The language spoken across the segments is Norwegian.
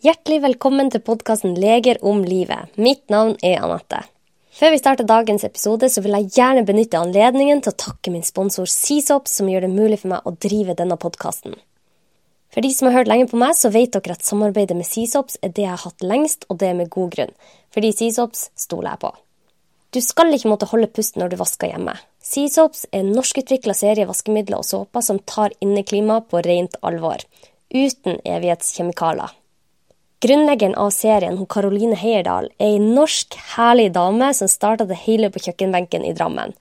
Hjertelig velkommen til podkasten Leger om livet. Mitt navn er Anette. Før vi starter dagens episode, så vil jeg gjerne benytte anledningen til å takke min sponsor Seasop, som gjør det mulig for meg å drive denne podkasten. For de som har hørt lenge på meg, så vet dere at samarbeidet med Seasops er det jeg har hatt lengst, og det er med god grunn. Fordi Seasops stoler jeg på. Du skal ikke måtte holde pusten når du vasker hjemme. Seasops er en norskutvikla serie vaskemidler og såper som tar inneklimaet på rent alvor. Uten evighetskjemikalier. Grunnleggeren av serien, hun Karoline Heierdal, er ei norsk, herlig dame som starta det hele på kjøkkenbenken i Drammen.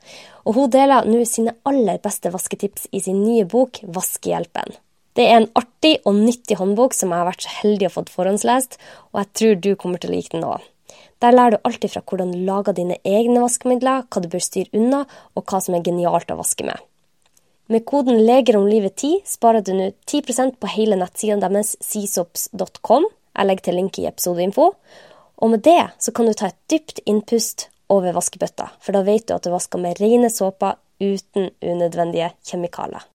Og hun deler nå sine aller beste vasketips i sin nye bok Vaskehjelpen. Det er en artig og nyttig håndbok som jeg har vært så heldig å få forhåndslest, og jeg tror du kommer til å like den òg. Der lærer du alltid fra hvordan du lager dine egne vaskemidler, hva du bør styre unna, og hva som er genialt å vaske med. Med koden 'Leger om livet 10' sparer du nå 10% på hele nettsiden deres seasops.com jeg legger til link i episodeinfo. Og med det så kan du ta et dypt innpust over vaskebøtta, for da vet du at du vasker med rene såper uten unødvendige kjemikalier.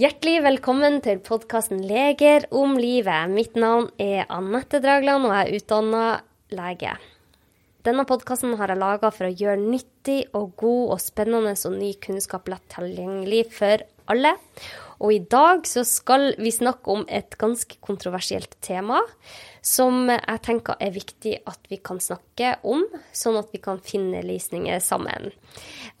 Hjertelig velkommen til podkasten Leger om livet. Mitt navn er Anette Dragland, og jeg er utdanna lege. Denne podkasten har jeg laga for å gjøre nyttig og god og spennende og ny kunnskap lett tilgjengelig for alle. Og i dag så skal vi snakke om et ganske kontroversielt tema som jeg tenker er viktig at vi kan snakke om, sånn at vi kan finne løsninger sammen.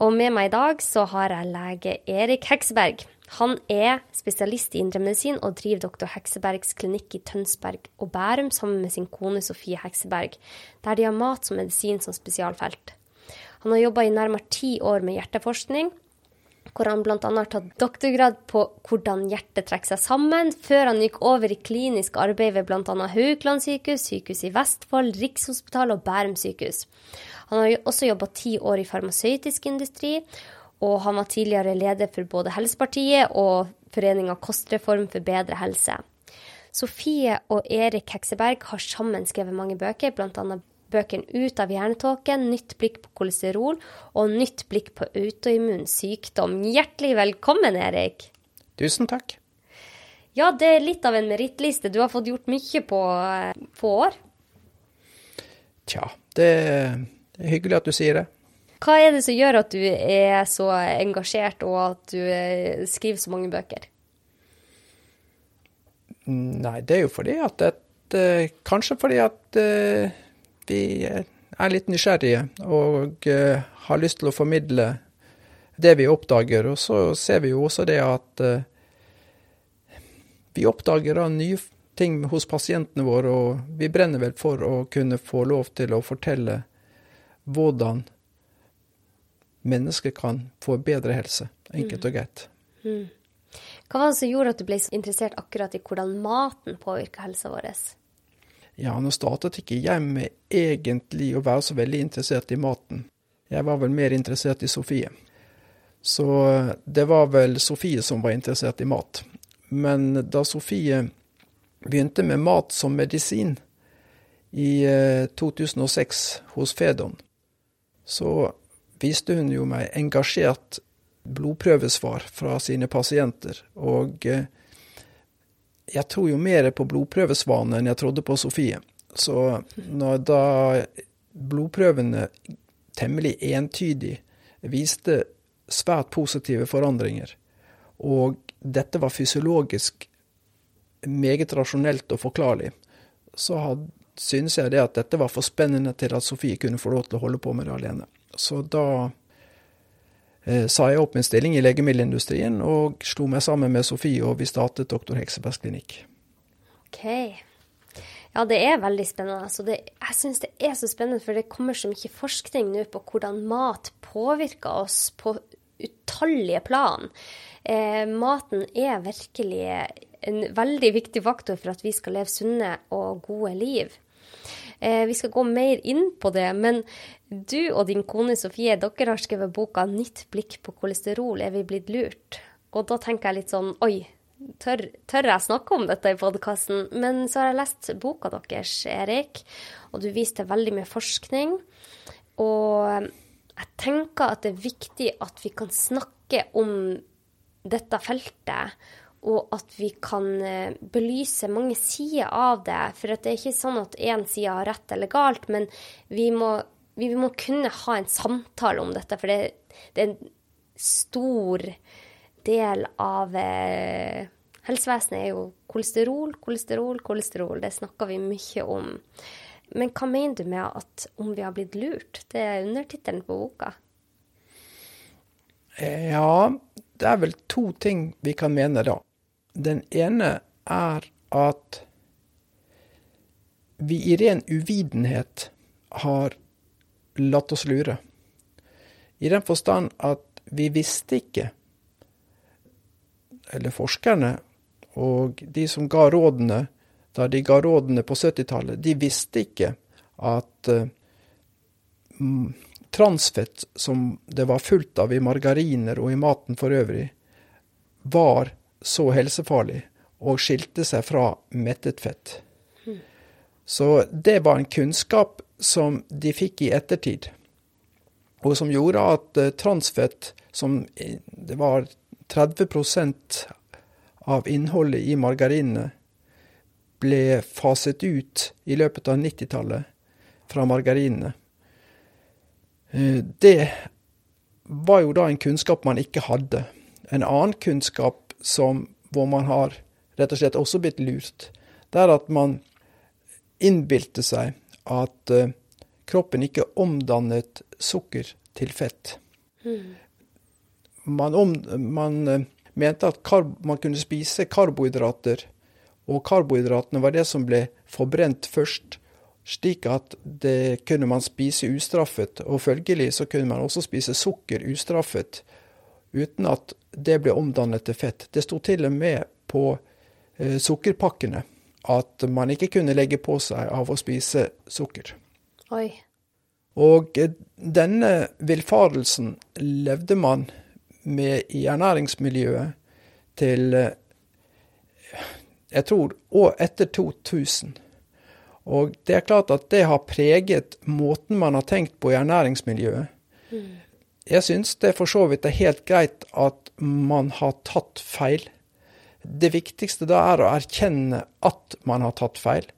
Og med meg i dag så har jeg lege Erik Hekseberg. Han er spesialist i indremedisin og driver doktor Heksebergs klinikk i Tønsberg og Bærum sammen med sin kone Sofie Hekseberg, der de har mat som medisin som spesialfelt. Han har jobba i nærmere ti år med hjerteforskning, hvor han bl.a. har tatt doktorgrad på hvordan hjertet trekker seg sammen, før han gikk over i klinisk arbeid ved bl.a. Haukeland sykehus, Sykehus i Vestfold, Rikshospitalet og Bærum sykehus. Han har også jobba ti år i farmasøytisk industri, og han var tidligere leder for både Helsepartiet og foreninga Kostreform for bedre helse. Sofie og Erik Hekseberg har sammen skrevet mange bøker, bl.a. bøkene Ut av hjernetåken, Nytt blikk på kolesterol og Nytt blikk på autoimmun sykdom. Hjertelig velkommen, Erik. Tusen takk. Ja, det er litt av en merittliste. Du har fått gjort mye på få år. Tja, det er hyggelig at du sier det. Hva er det som gjør at du er så engasjert, og at du eh, skriver så mange bøker? Nei, det er jo fordi at det, Kanskje fordi at uh, vi er litt nysgjerrige og uh, har lyst til å formidle det vi oppdager. Og så ser vi jo også det at vi oppdager da nye ting hos pasientene våre, og vi brenner vel for å kunne få lov til å fortelle hvordan mennesker kan få bedre helse. Enkelt og greit. Mm. Hva var det som gjorde at du ble interessert akkurat i hvordan maten påvirker helsa vår? Ja, nå startet ikke jeg med egentlig å være så veldig interessert i maten. Jeg var vel mer interessert i Sofie. Så det var vel Sofie som var interessert i mat. Men da Sofie begynte med mat som medisin i 2006 eh, hos Fedon, så viste hun jo meg engasjert blodprøvesvar fra sine pasienter. Og eh, jeg tror jo mer på blodprøvesvarene enn jeg trodde på Sofie. Så når da blodprøvene temmelig entydig viste svært positive forandringer, og dette var fysiologisk meget rasjonelt og forklarlig, så synes jeg det at dette var for spennende til at Sofie kunne få lov til å holde på med det alene. Så da eh, sa jeg opp min stilling i legemiddelindustrien og slo meg sammen med Sofie, og vi startet Doktor Heksebergs klinikk. Ok. Ja, det er veldig spennende. Altså det, jeg syns det er så spennende, for det kommer så mye forskning nå på hvordan mat påvirker oss på utallige plan. Eh, maten er virkelig en veldig viktig faktor for at vi skal leve sunne og gode liv. Eh, vi skal gå mer inn på det, men du og din kone Sofie, dere har skrevet boka 'Nytt blikk på kolesterol er vi blitt lurt'. Og da tenker jeg litt sånn Oi, tør, tør jeg snakke om dette i podkasten. Men så har jeg lest boka deres, Erik, og du viste veldig mye forskning. Og jeg tenker at det er viktig at vi kan snakke om dette feltet, og at vi kan eh, belyse mange sider av det. For det er ikke sånn at én side har rett eller galt, men vi må, vi må kunne ha en samtale om dette. For det, det er en stor del av eh, helsevesenet er jo kolesterol, kolesterol, kolesterol. Det snakker vi mye om. Men hva mener du med at om vi har blitt lurt? Det er undertittelen på boka. Ja, det er vel to ting vi kan mene da. Den ene er at vi i ren uvitenhet har latt oss lure. I den forstand at vi visste ikke, eller forskerne og de som ga rådene da de ga rådene på 70-tallet, de visste ikke at uh, transfett, som det var fullt av i margariner og i maten for øvrig, var så helsefarlig og skilte seg fra mettet fett. Så det var en kunnskap som de fikk i ettertid, og som gjorde at uh, transfett, som det var 30% av innholdet i margarinene, ble faset ut i løpet av 90-tallet fra margarinene. Eh, det var jo da en kunnskap man ikke hadde. En annen kunnskap som, hvor man har rett og slett også blitt lurt, det er at man innbilte seg at uh, kroppen ikke omdannet sukker til fett. Mm. Man, om, man uh, mente at man kunne spise karbohydrater og karbohydratene var det som ble forbrent først, slik at det kunne man spise ustraffet. Og følgelig så kunne man også spise sukker ustraffet, uten at det ble omdannet til fett. Det sto til og med på eh, sukkerpakkene at man ikke kunne legge på seg av å spise sukker. Oi. Og eh, denne villfarelsen levde man med i ernæringsmiljøet til eh, jeg tror, og etter 2000. Og det er klart at det har preget måten man har tenkt på i ernæringsmiljøet. Mm. Jeg syns det for så vidt er helt greit at man har tatt feil. Det viktigste da er å erkjenne at man har tatt feil,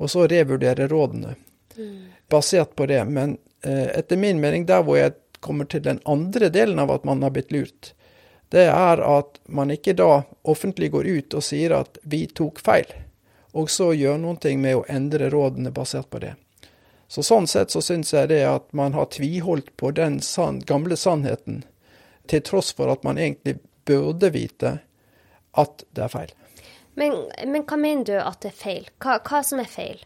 og så revurdere rådene mm. basert på det. Men eh, etter min mening, der hvor jeg kommer til den andre delen av at man har blitt lurt, det er at man ikke da offentlig går ut og sier at vi tok feil, og så gjør noen ting med å endre rådene basert på det. Så Sånn sett så syns jeg det at man har tviholdt på den san gamle sannheten, til tross for at man egentlig burde vite at det er feil. Men, men hva mener du at det er feil? Hva, hva som er feil?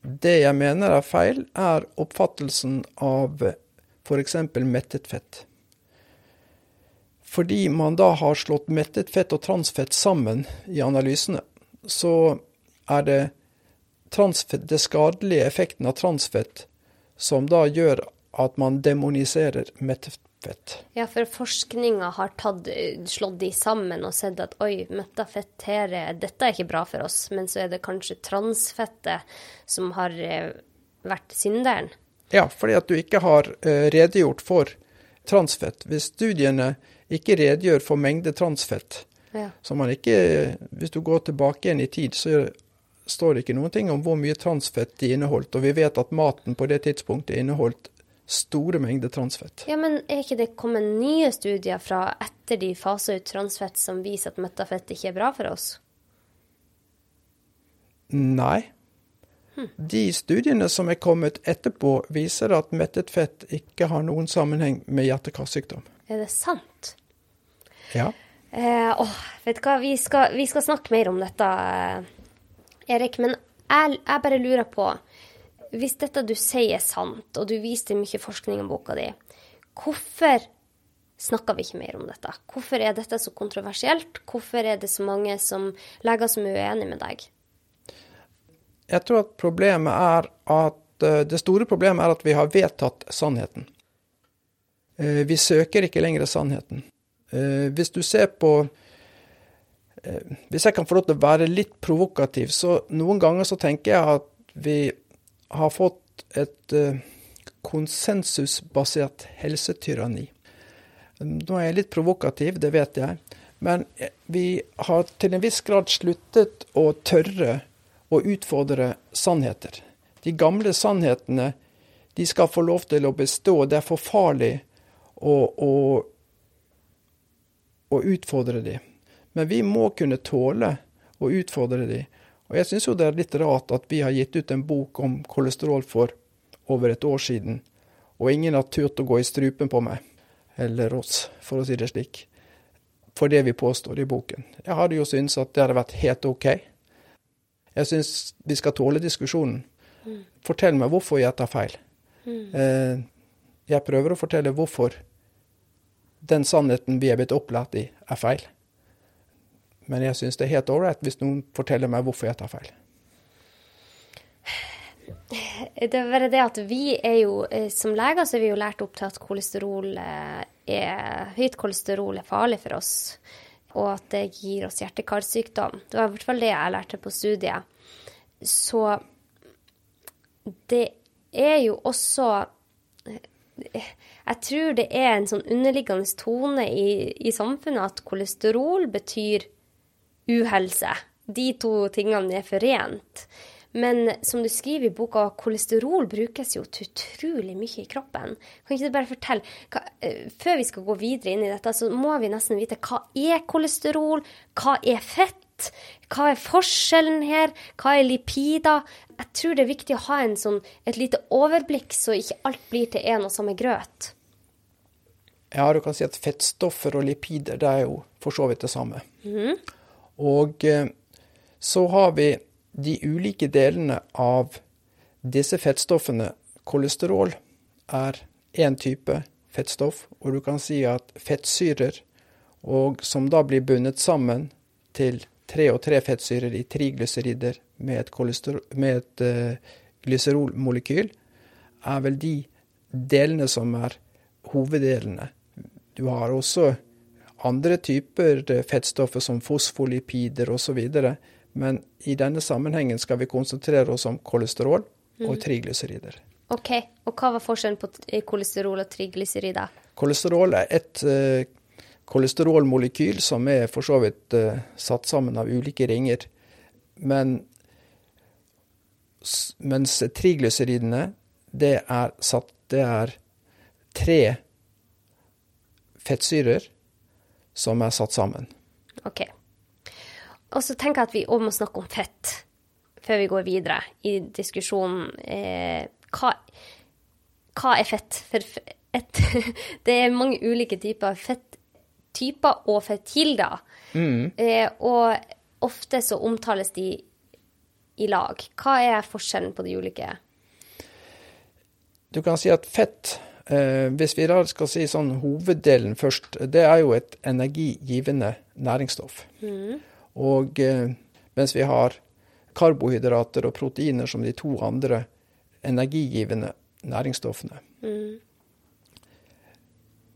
Det jeg mener er feil, er oppfattelsen av f.eks. mettet fett. Fordi man da har slått mettet fett og transfett sammen i analysene, så er det transfett, det skadelige effekten av transfett som da gjør at man demoniserer mettet. Ja, for forskninga har tatt, slått de sammen og sett at oi, mettafett her, dette er ikke bra for oss. Men så er det kanskje transfettet som har eh, vært synderen. Ja, fordi at du ikke har uh, redegjort for transfett. Hvis studiene ikke redegjør for mengde transfett. Ja. Så man ikke, Hvis du går tilbake igjen i tid, så står det ikke noen ting om hvor mye transfett de inneholdt. Og vi vet at maten på det tidspunktet inneholdt store mengder transfett. Ja, Men er ikke det kommet nye studier fra etter de faser ut transfett som viser at mettafett ikke er bra for oss? Nei. Hm. De studiene som er kommet etterpå, viser at mettet fett ikke har noen sammenheng med hjerte-karsykdom. Er det sant? Ja. Eh, åh, vet du hva, vi skal, vi skal, snakke mer om dette, eh, Erik. Men jeg, jeg, bare lurer på Hvis dette du sier er sant, og du viste mye forskning i boka di, hvorfor snakker vi ikke mer om dette? Hvorfor er dette så kontroversielt? Hvorfor er det så mange som leger som er uenig med deg? Jeg tror at problemet er at eh, det store problemet er at vi har vedtatt sannheten. Eh, vi søker ikke lenger sannheten. Eh, hvis du ser på Hvis jeg kan få lov til å være litt provokativ, så noen ganger så tenker jeg at vi har fått et uh, konsensusbasert helsetyranni. Nå er jeg litt provokativ, det vet jeg. Men vi har til en viss grad sluttet å tørre å utfordre sannheter. De gamle sannhetene de skal få lov til å bestå. Det er for farlig å, å, å utfordre dem. Men vi må kunne tåle å utfordre dem. Og jeg syns jo det er litt rart at vi har gitt ut en bok om kolesterol for over et år siden, og ingen har turt å gå i strupen på meg, eller oss, for å si det slik, for det vi påstår i boken. Jeg hadde jo syntes at det hadde vært helt OK. Jeg syns vi skal tåle diskusjonen. Mm. Fortell meg hvorfor jeg tar feil. Mm. Eh, jeg prøver å fortelle hvorfor den sannheten vi er blitt opplært i, er feil. Men jeg syns det er helt ålreit hvis noen forteller meg hvorfor jeg tar feil. Det er bare det at vi er jo, eh, som leger så er vi jo lært opp til at kolesterol eh, er, høyt kolesterol er farlig for oss, og at det gir oss hjerte-karsykdom. Det var i hvert fall det jeg lærte på studiet. Så det er jo også Jeg tror det er en sånn underliggende tone i, i samfunnet at kolesterol betyr uhelse. De to tingene er forent. Men som du skriver i boka, kolesterol brukes jo til utrolig mye i kroppen. Kan ikke du bare fortelle, hva, uh, Før vi skal gå videre inn i dette, så må vi nesten vite hva er kolesterol? Hva er fett? Hva er forskjellen her? Hva er lipider? Jeg tror det er viktig å ha sånn, et lite overblikk, så ikke alt blir til en og samme grøt. Ja, du kan si at fettstoffer og lipider det er jo for så vidt det samme. Mm. Og eh, så har vi de ulike delene av disse fettstoffene. Kolesterol er én type fettstoff, og du kan si at fettsyrer, og som da blir bundet sammen til tre og tre fettsyrer i triglycerider med et, med et uh, glyserolmolekyl, er vel de delene som er hoveddelene. Du har også andre typer eh, fettstoffer som fosfolipider osv. Men i denne sammenhengen skal vi konsentrere oss om kolesterol og mm. triglycerider. Ok, Og hva var forskjellen på kolesterol og triglycerider? Kolesterol er et uh, kolesterolmolekyl som er for så vidt uh, satt sammen av ulike ringer. Men mens triglyceridene, det er, satt, det er tre fettsyrer som er satt sammen. Ok. Og så tenker jeg at vi òg må snakke om fett før vi går videre i diskusjonen. Eh, hva, hva, er fett? For et, det er mange ulike typer fetttyper og fettkilder. Mm. Eh, og ofte så omtales de i lag. Hva er forskjellen på de ulike? Du kan si at fett hvis vi da skal si sånn hoveddelen først, det er jo et energigivende næringsstoff. Mm. Og eh, mens vi har karbohydrater og proteiner som de to andre energigivende næringsstoffene. Mm.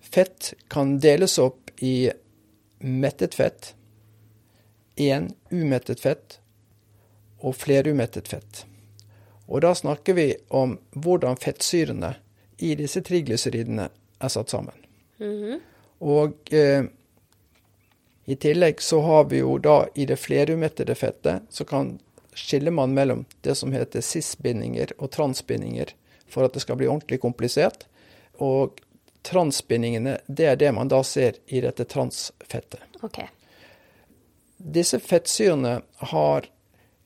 Fett kan deles opp i mettet fett, én umettet fett og flerumettet fett. Og da snakker vi om hvordan fettsyrene i disse triglyceridene er satt sammen. Mm -hmm. Og eh, i tillegg så har vi jo da i det flerumettede fettet, så kan skiller man mellom det som heter cis-bindinger og transbindinger for at det skal bli ordentlig komplisert. Og transbindingene, det er det man da ser i dette transfettet. Okay. Disse fettsyrene har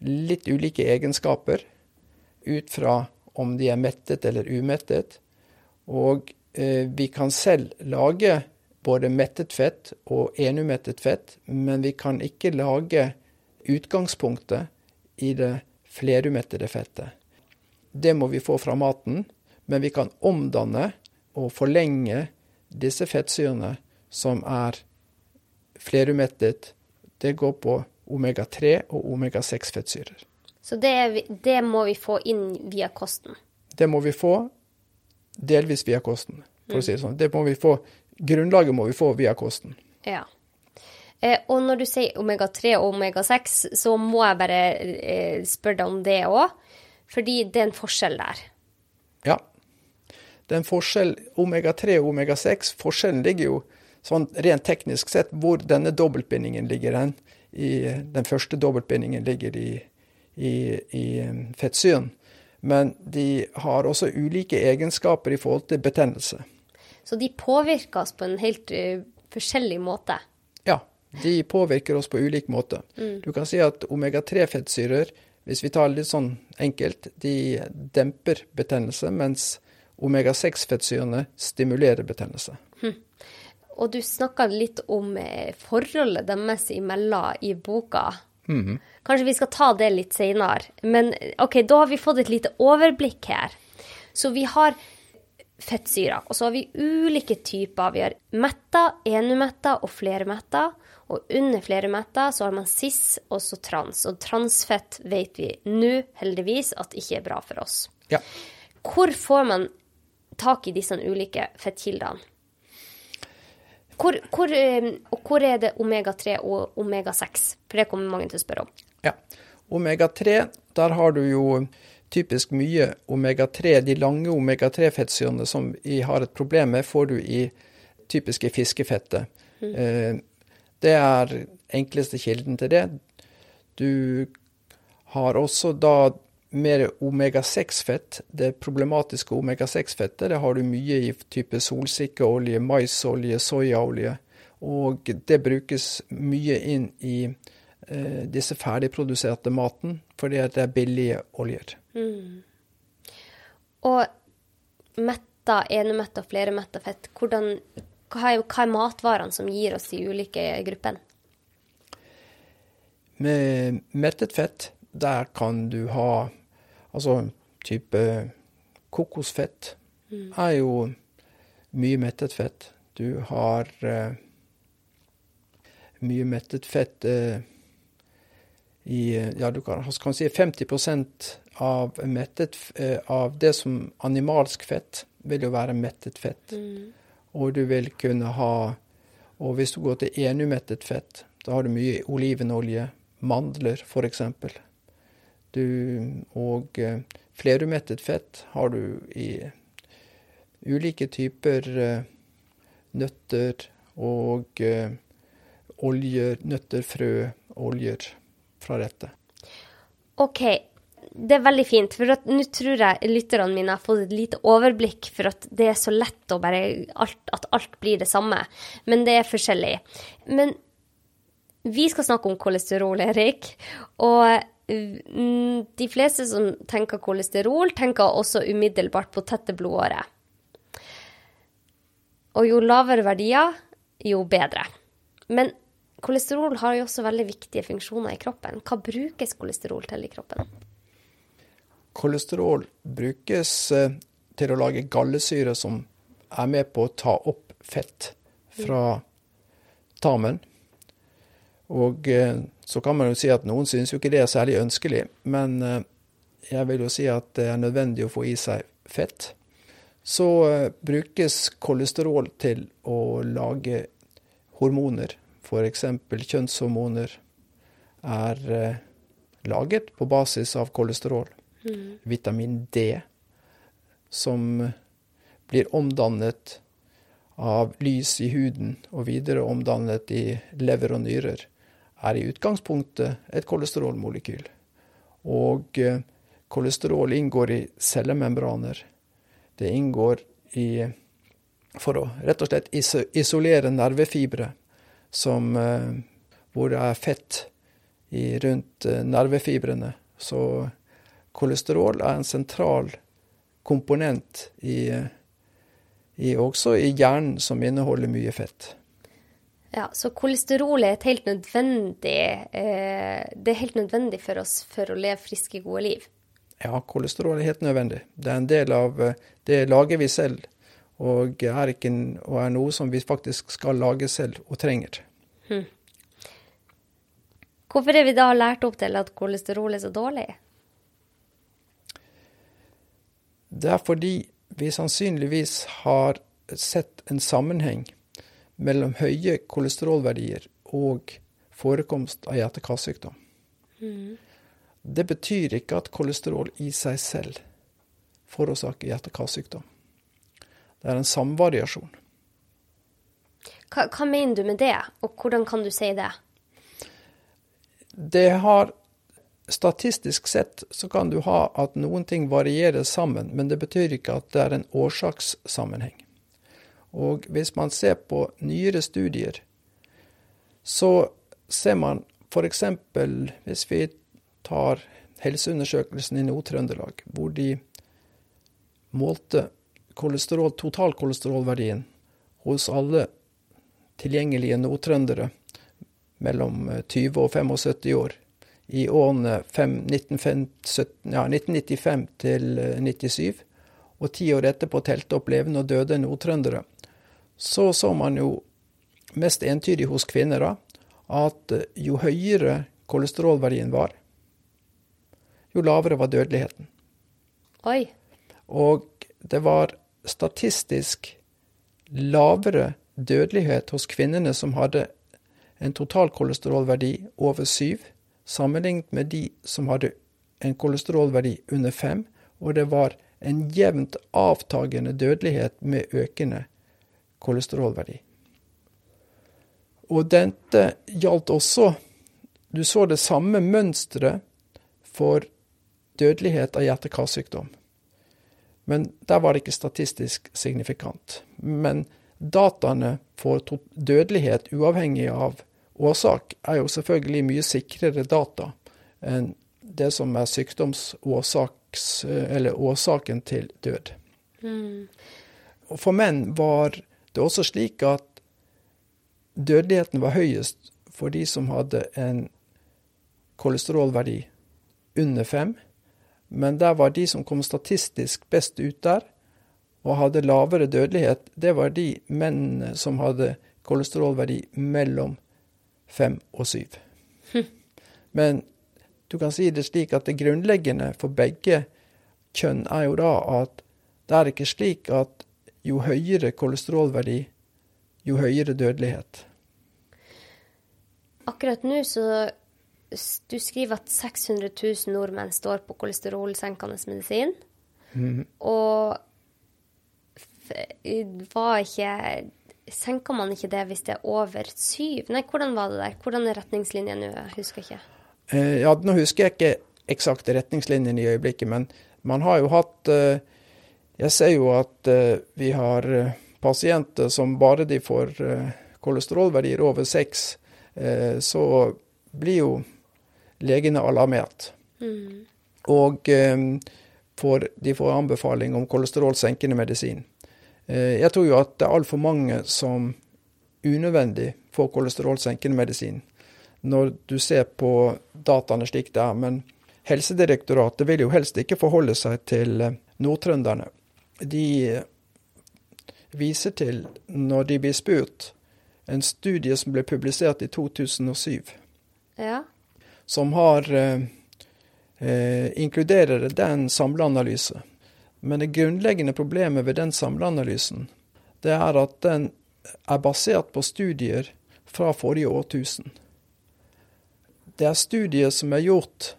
litt ulike egenskaper ut fra om de er mettet eller umettet. Og eh, vi kan selv lage både mettet fett og enumettet fett, men vi kan ikke lage utgangspunktet i det flerumettede fettet. Det må vi få fra maten, men vi kan omdanne og forlenge disse fettsyrene som er flerumettet. Det går på omega-3 og omega-6-fettsyrer. Så det, det må vi få inn via kosten? Det må vi få, delvis via kosten, for å si det sånn. Det må vi få, grunnlaget må vi få via kosten. Ja. Eh, og når du sier omega-3 og omega-6, så må jeg bare eh, spørre deg om det òg. Fordi det er en forskjell der. Ja. Det er en forskjell omega-3 og omega-6. Forskjellen ligger jo sånn rent teknisk sett hvor denne dobbeltbindingen ligger hen. I, den første dobbeltbindingen ligger i, i, i fettsyren. Men de har også ulike egenskaper i forhold til betennelse. Så de påvirker oss på en helt uh, forskjellig måte? Ja, de påvirker oss på ulik måte. Mm. Du kan si at omega-3-fettsyrer, hvis vi tar det litt sånn enkelt, de demper betennelse, mens omega-6-fettsyrene stimulerer betennelse. Mm. Og du snakka litt om eh, forholdet deres imellom i boka. Mm. Kanskje vi skal ta det litt seinere. Men OK, da har vi fått et lite overblikk her. Så vi har fettsyrer, og så har vi ulike typer. Vi har metta, enumetta og flermetta. Og under flermetta så har man cis og så trans. Og transfett vet vi nå heldigvis at ikke er bra for oss. Ja. Hvor får man tak i disse ulike fettkildene? Hvor, hvor, og hvor er det omega-3 og omega-6? For det kommer mange til å spørre om. Ja. Omega-3, der har du jo typisk mye omega-3. De lange omega-3-fettsyrene som vi har et problem med, får du i typiske fiskefettet. Mm. Eh, det er enkleste kilden til det. Du har også da mer omega-6-fett. Det problematiske omega-6-fettet det har du mye i type solsikkeolje, maisolje, soyaolje. Og det brukes mye inn i disse ferdigproduserte maten, fordi det er billige oljer. Mm. Og metta, enemetta og flermetta fett, hvordan, hva, er, hva er matvarene som gir oss de ulike gruppene? Med mettet fett, der kan du ha Altså type kokosfett mm. er jo mye mettet fett. Du har uh, mye mettet fett uh, i Ja, du kan, kan si 50% av, mettet, uh, av det som animalsk fett vil jo være mettet fett. Mm. Og du vil kunne ha Og hvis du går til enumettet fett, da har du mye olivenolje, mandler f.eks. Du, og eh, flerumettet fett har du i ulike typer eh, nøtter og eh, oljer, nøtter, frø, oljer fra dette. OK, det er veldig fint. For nå tror jeg lytterne mine har fått et lite overblikk for at det er så lett å bare alt, at alt blir det samme. Men det er forskjellig. Men vi skal snakke om kolesterol, Erik. Og Mm, de fleste som tenker kolesterol, tenker også umiddelbart på tette blodårer. Og jo lavere verdier, jo bedre. Men kolesterol har jo også veldig viktige funksjoner i kroppen. Hva brukes kolesterol til i kroppen? Kolesterol brukes eh, til å lage gallesyre som er med på å ta opp fett fra tarmen. Og eh, så kan man jo si at noen syns jo ikke det er særlig ønskelig, men eh, jeg vil jo si at det er nødvendig å få i seg fett. Så brukes kolesterol til å lage hormoner, f.eks. kjønnshormoner er laget på basis av kolesterol. Mm. Vitamin D, som blir omdannet av lys i huden og videre omdannet i lever og nyrer er i utgangspunktet et kolesterolmolekyl. Og eh, kolesterol inngår i cellemembraner. Det inngår i For å rett og slett isolere nervefibre som, eh, hvor det er fett i, rundt eh, nervefibrene. Så kolesterol er en sentral komponent i, i, også i hjernen, som inneholder mye fett. Ja, Så kolesterol er helt nødvendig eh, Det er helt nødvendig for oss for å leve friske, gode liv? Ja, kolesterol er helt nødvendig. Det er en del av Det lager vi selv, og er, ikke, og er noe som vi faktisk skal lage selv og trenger. Hmm. Hvorfor er vi da lært opp til at kolesterol er så dårlig? Det er fordi vi sannsynligvis har sett en sammenheng mellom høye kolesterolverdier og forekomst av hjerte-karsykdom. Det betyr ikke at kolesterol i seg selv forårsaker hjerte-karsykdom. Det er en samvariasjon. Hva, hva mener du med det, og hvordan kan du si det? Det har Statistisk sett så kan du ha at noen ting varierer sammen, men det betyr ikke at det er en årsakssammenheng. Og hvis man ser på nyere studier, så ser man f.eks. hvis vi tar helseundersøkelsen i Nord-Trøndelag, hvor de målte kolesterol, totalkolesterolverdien hos alle tilgjengelige nordtrøndere mellom 20 og 75 år i årene 1995 til 1997, og ti år etterpå telte opp levende og døde nordtrøndere, så så man jo mest entydig hos kvinner da, at jo høyere kolesterolverdien var, jo lavere var dødeligheten. Oi. Og det var statistisk lavere dødelighet hos kvinnene som hadde en totalkolesterolverdi over syv, sammenlignet med de som hadde en kolesterolverdi under fem, og det var en jevnt avtagende dødelighet med økende kolesterolverdi. Og dette gjaldt også Du så det samme mønsteret for dødelighet av hjerte-karsykdom. Men der var det ikke statistisk signifikant. Men dataene for dødelighet uavhengig av årsak er jo selvfølgelig mye sikrere data enn det som er sykdomsårsaks, eller årsaken til død. Mm. For menn var det også slik at dødeligheten var høyest for de som hadde en kolesterolverdi under fem, men der var de som kom statistisk best ut der, og hadde lavere dødelighet, det var de mennene som hadde kolesterolverdi mellom fem og syv. Hm. Men du kan si det slik at det grunnleggende for begge kjønn er jo da at det er ikke slik at jo høyere kolesterolverdi, jo høyere dødelighet. Akkurat nå så Du skriver at 600 000 nordmenn står på kolesterolsenkende medisin. Mm. Og var ikke Senker man ikke det hvis det er over syv? Nei, hvordan var det der? Hvordan er retningslinjen nå? Jeg husker ikke. Eh, ja, nå husker jeg ikke eksakte retningslinjene i øyeblikket, men man har jo hatt eh, Jeg ser jo at eh, vi har pasienter som bare de får kolesterolverdier over seks, så blir jo legene alarmert. Mm. Og får, de får anbefaling om kolesterolsenkende medisin. Eh, jeg tror jo at det er altfor mange som unødvendig får kolesterolsenkende medisin, når du ser på dataene slik det er. Men Helsedirektoratet vil jo helst ikke forholde seg til eh, nordtrønderne. De eh, viser til, når de blir spurt, en studie som ble publisert i 2007, ja. Som har eh, inkluderer den samleanalyse. Men det grunnleggende problemet ved den samleanalysen, det er at den er basert på studier fra forrige årtusen. Det er studier som er gjort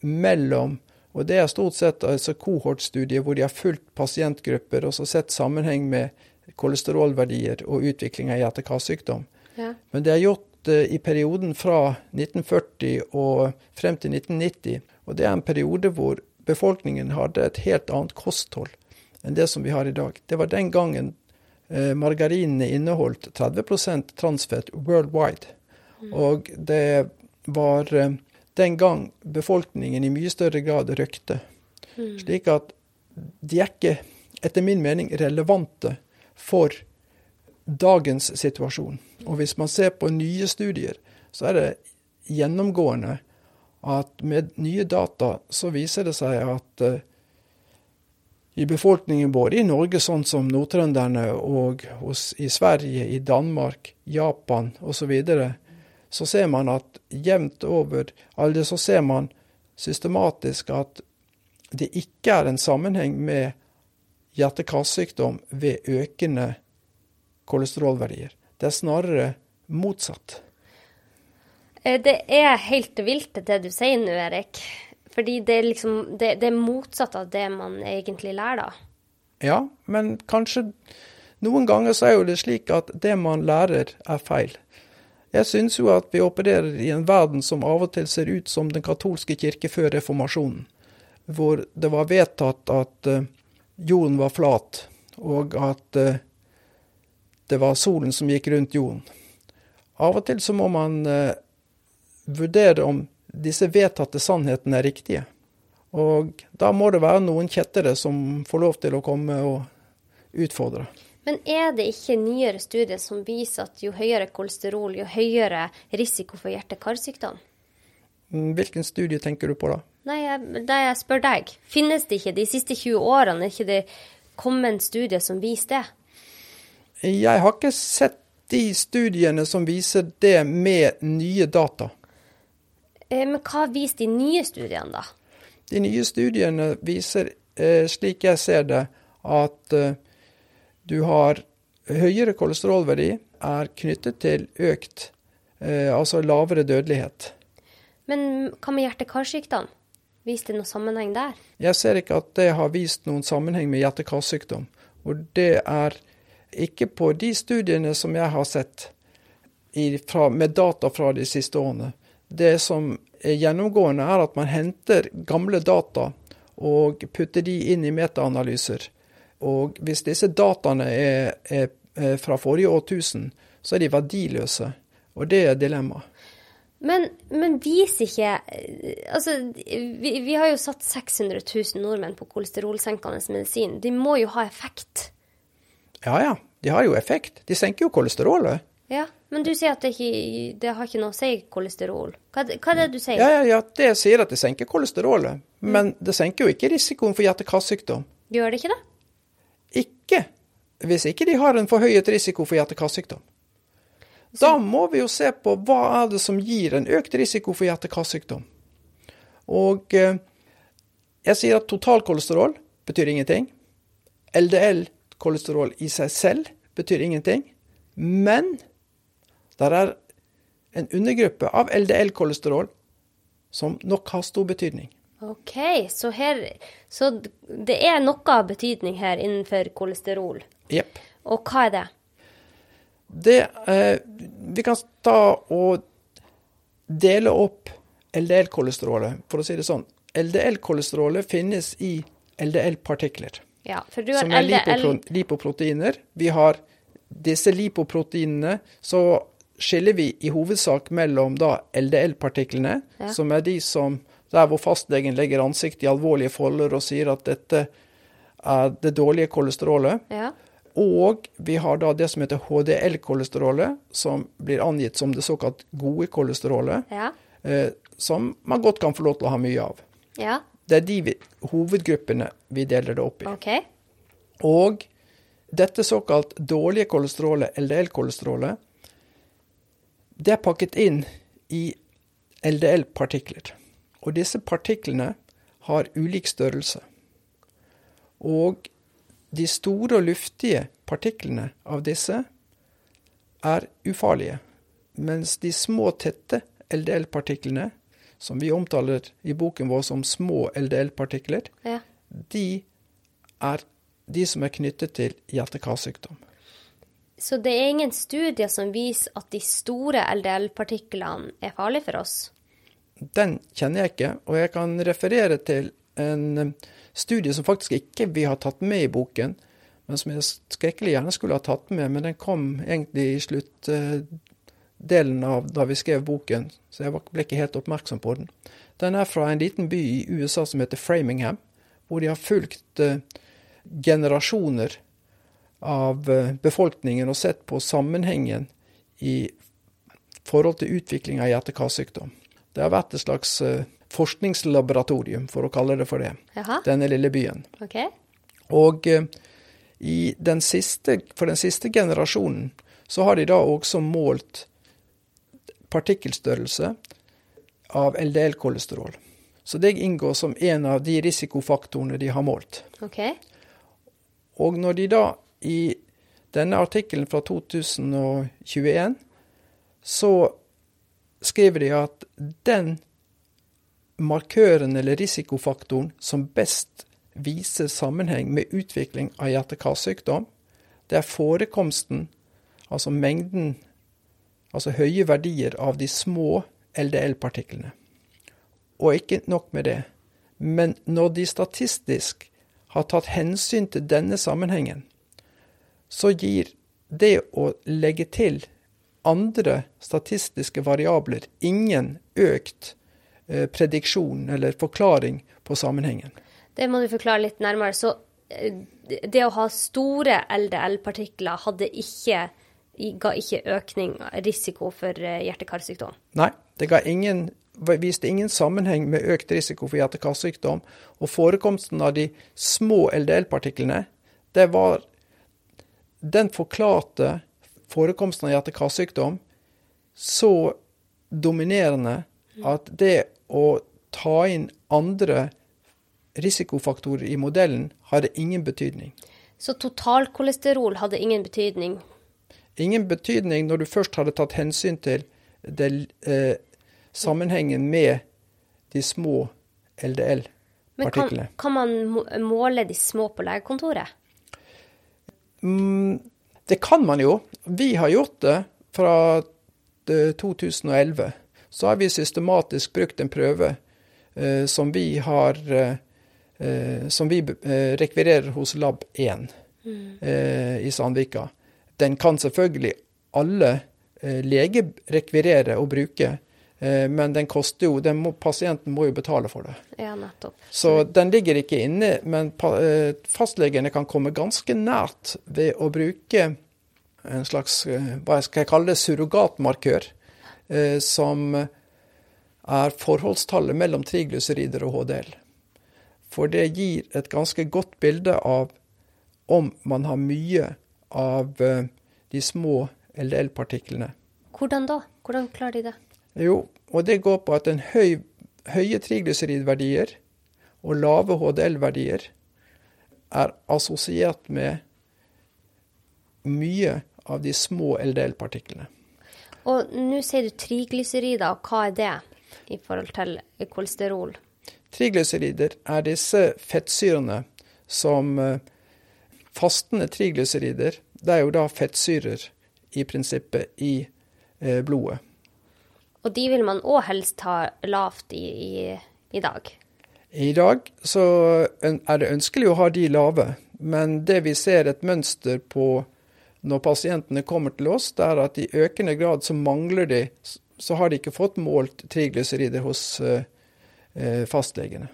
mellom og det er stort sett altså kohortstudier hvor de har fulgt pasientgrupper og så sett sammenheng med kolesterolverdier og utvikling av hjerte-karsykdom. Ja. Men det er gjort uh, i perioden fra 1940 og frem til 1990. Og det er en periode hvor befolkningen hadde et helt annet kosthold enn det som vi har i dag. Det var den gangen eh, margarinene inneholdt 30 transfett worldwide. Mm. Og det var eh, den gang befolkningen i mye større grad røykte. Mm. Slik at de er ikke, etter min mening, relevante for dagens situasjon. Og hvis man ser på nye studier, så er det gjennomgående at med nye data så viser det seg at uh, i befolkningen både i Norge, sånn som nordtrønderne, og hos, i Sverige, i Danmark, Japan osv., så, videre, så ser man at jevnt over alle så ser man systematisk at det ikke er en sammenheng med hjerte-karsykdom ved økende kolesterolverdier. Det er snarere motsatt. Eh, Det er helt vilt det du sier nå, Erik. Fordi det er liksom det, det er motsatt av det man egentlig lærer, da. Ja, men kanskje noen ganger så er jo det slik at det man lærer, er feil. Jeg syns jo at vi opererer i en verden som av og til ser ut som den katolske kirke før reformasjonen, hvor det var vedtatt at eh, jorden var flat, og at eh, det var solen som gikk rundt jorden. Av og til så må man eh, vurdere om disse vedtatte sannhetene er riktige. Og da må det være noen kjettere som får lov til å komme og utfordre. Men er det ikke nyere studier som viser at jo høyere kolesterol, jo høyere risiko for hjerte-karsykdom? Mm, Hvilken studie tenker du på da? Nei, jeg, jeg spør deg, finnes det ikke de siste 20 årene er ikke det kommet en studie som viser det? Jeg har ikke sett de studiene som viser det med nye data. Eh, Men hva viser de nye studiene, da? De nye studiene viser, eh, slik jeg ser det, at eh, du har høyere kolesterolverdi er knyttet til økt, altså lavere dødelighet. Men hva med hjerte-karsykdom? Viste det noen sammenheng der? Jeg ser ikke at det har vist noen sammenheng med hjerte-karsykdom. Og det er ikke på de studiene som jeg har sett i, fra, med data fra de siste årene. Det som er gjennomgående, er at man henter gamle data og putter de inn i metaanalyser. Og hvis disse dataene er, er, er fra forrige årtusen, så er de verdiløse. Og det er dilemmaet. Men, men viser ikke eh, Altså, vi, vi har jo satt 600 000 nordmenn på kolesterolsenkende medisin. De må jo ha effekt. Ja ja, de har jo effekt. De senker jo kolesterolet. Ja, Men du sier at det, ikke, det har ikke noe å si kolesterol. Hva, hva er det du sier? Ja, ja, ja, det sier at det senker kolesterolet. Men det senker jo ikke risikoen for hjerte-karsykdom. Gjør det ikke det? Ikke hvis ikke de har en forhøyet risiko for hjerte-karsykdom. Da må vi jo se på hva er det som gir en økt risiko for hjerte-karsykdom. Og eh, jeg sier at totalkolesterol betyr ingenting. LDL-kolesterol i seg selv betyr ingenting. Men der er en undergruppe av LDL-kolesterol som nok har stor betydning. OK, så, her, så det er noe av betydning her innenfor kolesterol. Yep. Og hva er det? Det eh, Vi kan ta og dele opp LDL-kolesterolet, for å si det sånn. LDL-kolesterolet finnes i LDL-partikler, Ja, som er lipopro lipoproteiner. Vi har disse lipoproteinene, så skiller vi i hovedsak mellom LDL-partiklene, Ja. som er de som der hvor fastlegen legger ansikt i alvorlige folder og sier at dette er det dårlige kolesterolet. Ja. Og vi har da det som heter HDL-kolesterolet, som blir angitt som det såkalt gode kolesterolet, Ja. eh, som man godt kan få lov til å ha mye av. ja. Det er de vi, hovedgruppene vi deler det opp i. Okay. Og dette såkalt dårlige kolesterolet, LDL-kolesterolet, det er pakket inn i LDL-partikler. Og disse partiklene har ulik størrelse. Og de store og luftige partiklene av disse er ufarlige, mens de små, tette LDL-partiklene, som vi omtaler i boken vår som små LDL-partikler, Ja. de er de som er knyttet til hjerte-karsykdom. Så det er ingen studier som viser at de store LDL-partiklene er farlige for oss? Den kjenner jeg ikke, og jeg kan referere til en eh, studie som faktisk ikke vi har tatt med i boken, men som jeg skrekkelig gjerne skulle ha tatt med, men den kom egentlig i sluttdelen av da vi skrev boken, så jeg ble ikke helt oppmerksom på den. Den er fra en liten by i USA som heter Framingham, hvor de har fulgt eh, generasjoner av eh, befolkningen og sett på sammenhengen i forhold til utvikling av hjerte-karsykdom. Det har vært et slags eh, forskningslaboratorium, for å kalle det for det, Jaha, denne lille byen. Okay. Og eh, i den siste, for den siste generasjonen så har de da også målt partikkelstørrelse av LDL-kolesterol. Så det inngår som en av de risikofaktorene de har målt. Okay. Og når de da i denne artikkelen fra 2021 så skriver de at den markøren eller risikofaktoren som best viser sammenheng med utvikling av hjerte-karsykdom, det er forekomsten, altså mengden, altså høye verdier av de små LDL-partiklene. Og ikke nok med det, men når de statistisk har tatt hensyn til denne sammenhengen, så gir det å legge til andre statistiske variabler ingen økt eh, prediksjon eller forklaring på sammenhengen. Det må du forklare litt nærmere. Så eh, det å ha store LDL-partikler hadde ikke ga ikke økning, risiko for eh, hjerte-karsykdom? Nei, det ingen, viste ingen sammenheng med økt risiko for hjerte-karsykdom. Og forekomsten av de små LDL-partiklene, det var Den forklarte forekomsten av hjerte-karsykdom så dominerende at det å ta inn andre risikofaktorer i modellen hadde ingen betydning. Så totalkolesterol hadde ingen betydning? Ingen betydning når du først hadde tatt hensyn til det, eh, sammenhengen med de små LDL-partiklene. Men kan, kan, man måle de små på legekontoret? Mm, det kan man jo. Vi har gjort det fra 2011. Eh, Så har vi systematisk brukt en prøve eh, som vi har eh, eh, som vi eh, rekvirerer hos Lab 1 mm. eh, i Sandvika. Den kan selvfølgelig alle eh, leger rekvirere og bruke, eh, men den koster jo den må, Pasienten må jo betale for det. Ja, nettopp. Så den ligger ikke inne, men eh, fastlegene kan komme ganske nært ved å bruke en slags, hva skal jeg kalle det, surrogatmarkør, som er forholdstallet mellom triglycerider og HDL. For det gir et ganske godt bilde av om man har mye av eh, de små LDL-partiklene. Hvordan da? Hvordan klarer de det? Jo, og det går på at en høy, høye triglyceridverdier og lave HDL-verdier er assosiert med mye av de små LDL-partiklene. Og nå sier du triglycerider, og hva er det i forhold til kolesterol? Triglycerider er disse fettsyrene som eh, Fastende triglycerider, det er jo da fettsyrer i prinsippet i eh, blodet. Og de vil man òg helst ha lavt i, i, i, dag? I dag så er det ønskelig å ha de lave, men det vi ser et mønster på når pasientene kommer til oss, det er at i økende grad så mangler de Så har de ikke fått målt triglycerider hos uh, Eh, fastlegene.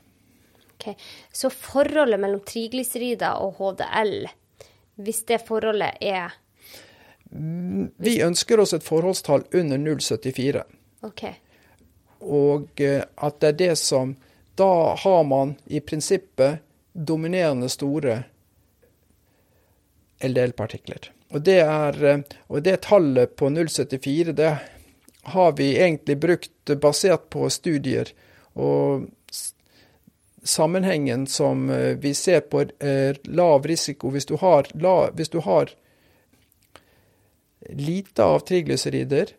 Okay. Så forholdet mellom triglycerider og HDL, hvis det forholdet er Vi ønsker oss et forholdstall under 0,74. Okay. Og eh, at det er det som Da har man i prinsippet dominerende store LDL-partikler. Og det, eh, og det tallet på 0,74 det har vi egentlig brukt basert på studier og sammenhengen som eh, vi ser på er lav risiko hvis du har, la, hvis du har lite av triglycerider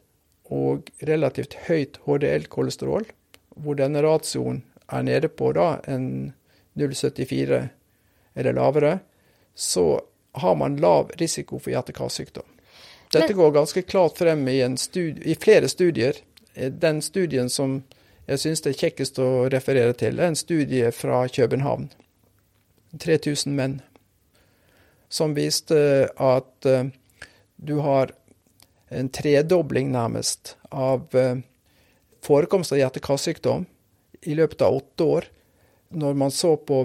og relativt høyt HDL-kolesterol, hvor denne ratioen er nede på da en 0,74 eller lavere, så har man lav risiko for hjerte-karsykdom. Dette går ganske klart frem i, studie, i flere studier. Eh, den studien som jeg syns det er kjekkest å referere til, en studie fra København. 3000 menn. Som viste at uh, du har en tredobling, nærmest, av uh, forekomst av hjerte-karsykdom i løpet av åtte år. Når man så på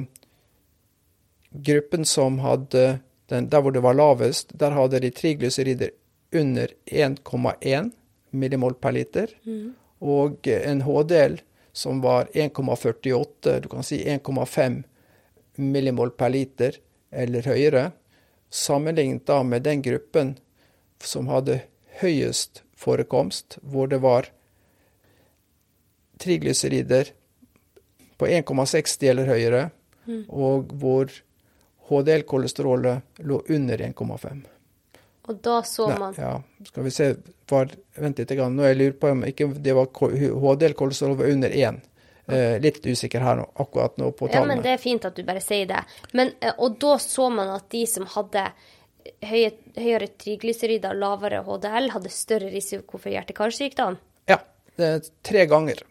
gruppen som hadde den, Der hvor det var lavest, der hadde de triglycerider under 1,1 millimol per liter. Mm og en HDL som var 1,48, du kan si 1,5 millimol per liter eller høyere, sammenlignet da med den gruppen som hadde høyest forekomst, hvor det var triglyserider på 1,60 eller høyere, mm. og hvor HDL-kolesterolet lå under 1,5. Og da så Nei, man ja, skal vi se var, Vent litt. Grann. Nå jeg lurer på om ikke det var HDL-kolesterol var under én. Eh, litt usikker her nå, akkurat nå på Ja, men det er fint at du bare sier det. Men, eh, og da så man at de som hadde høye, høyere triglycerider og lavere HDL, hadde større risiko for hjerte-karsykdom. Ja, tre ganger.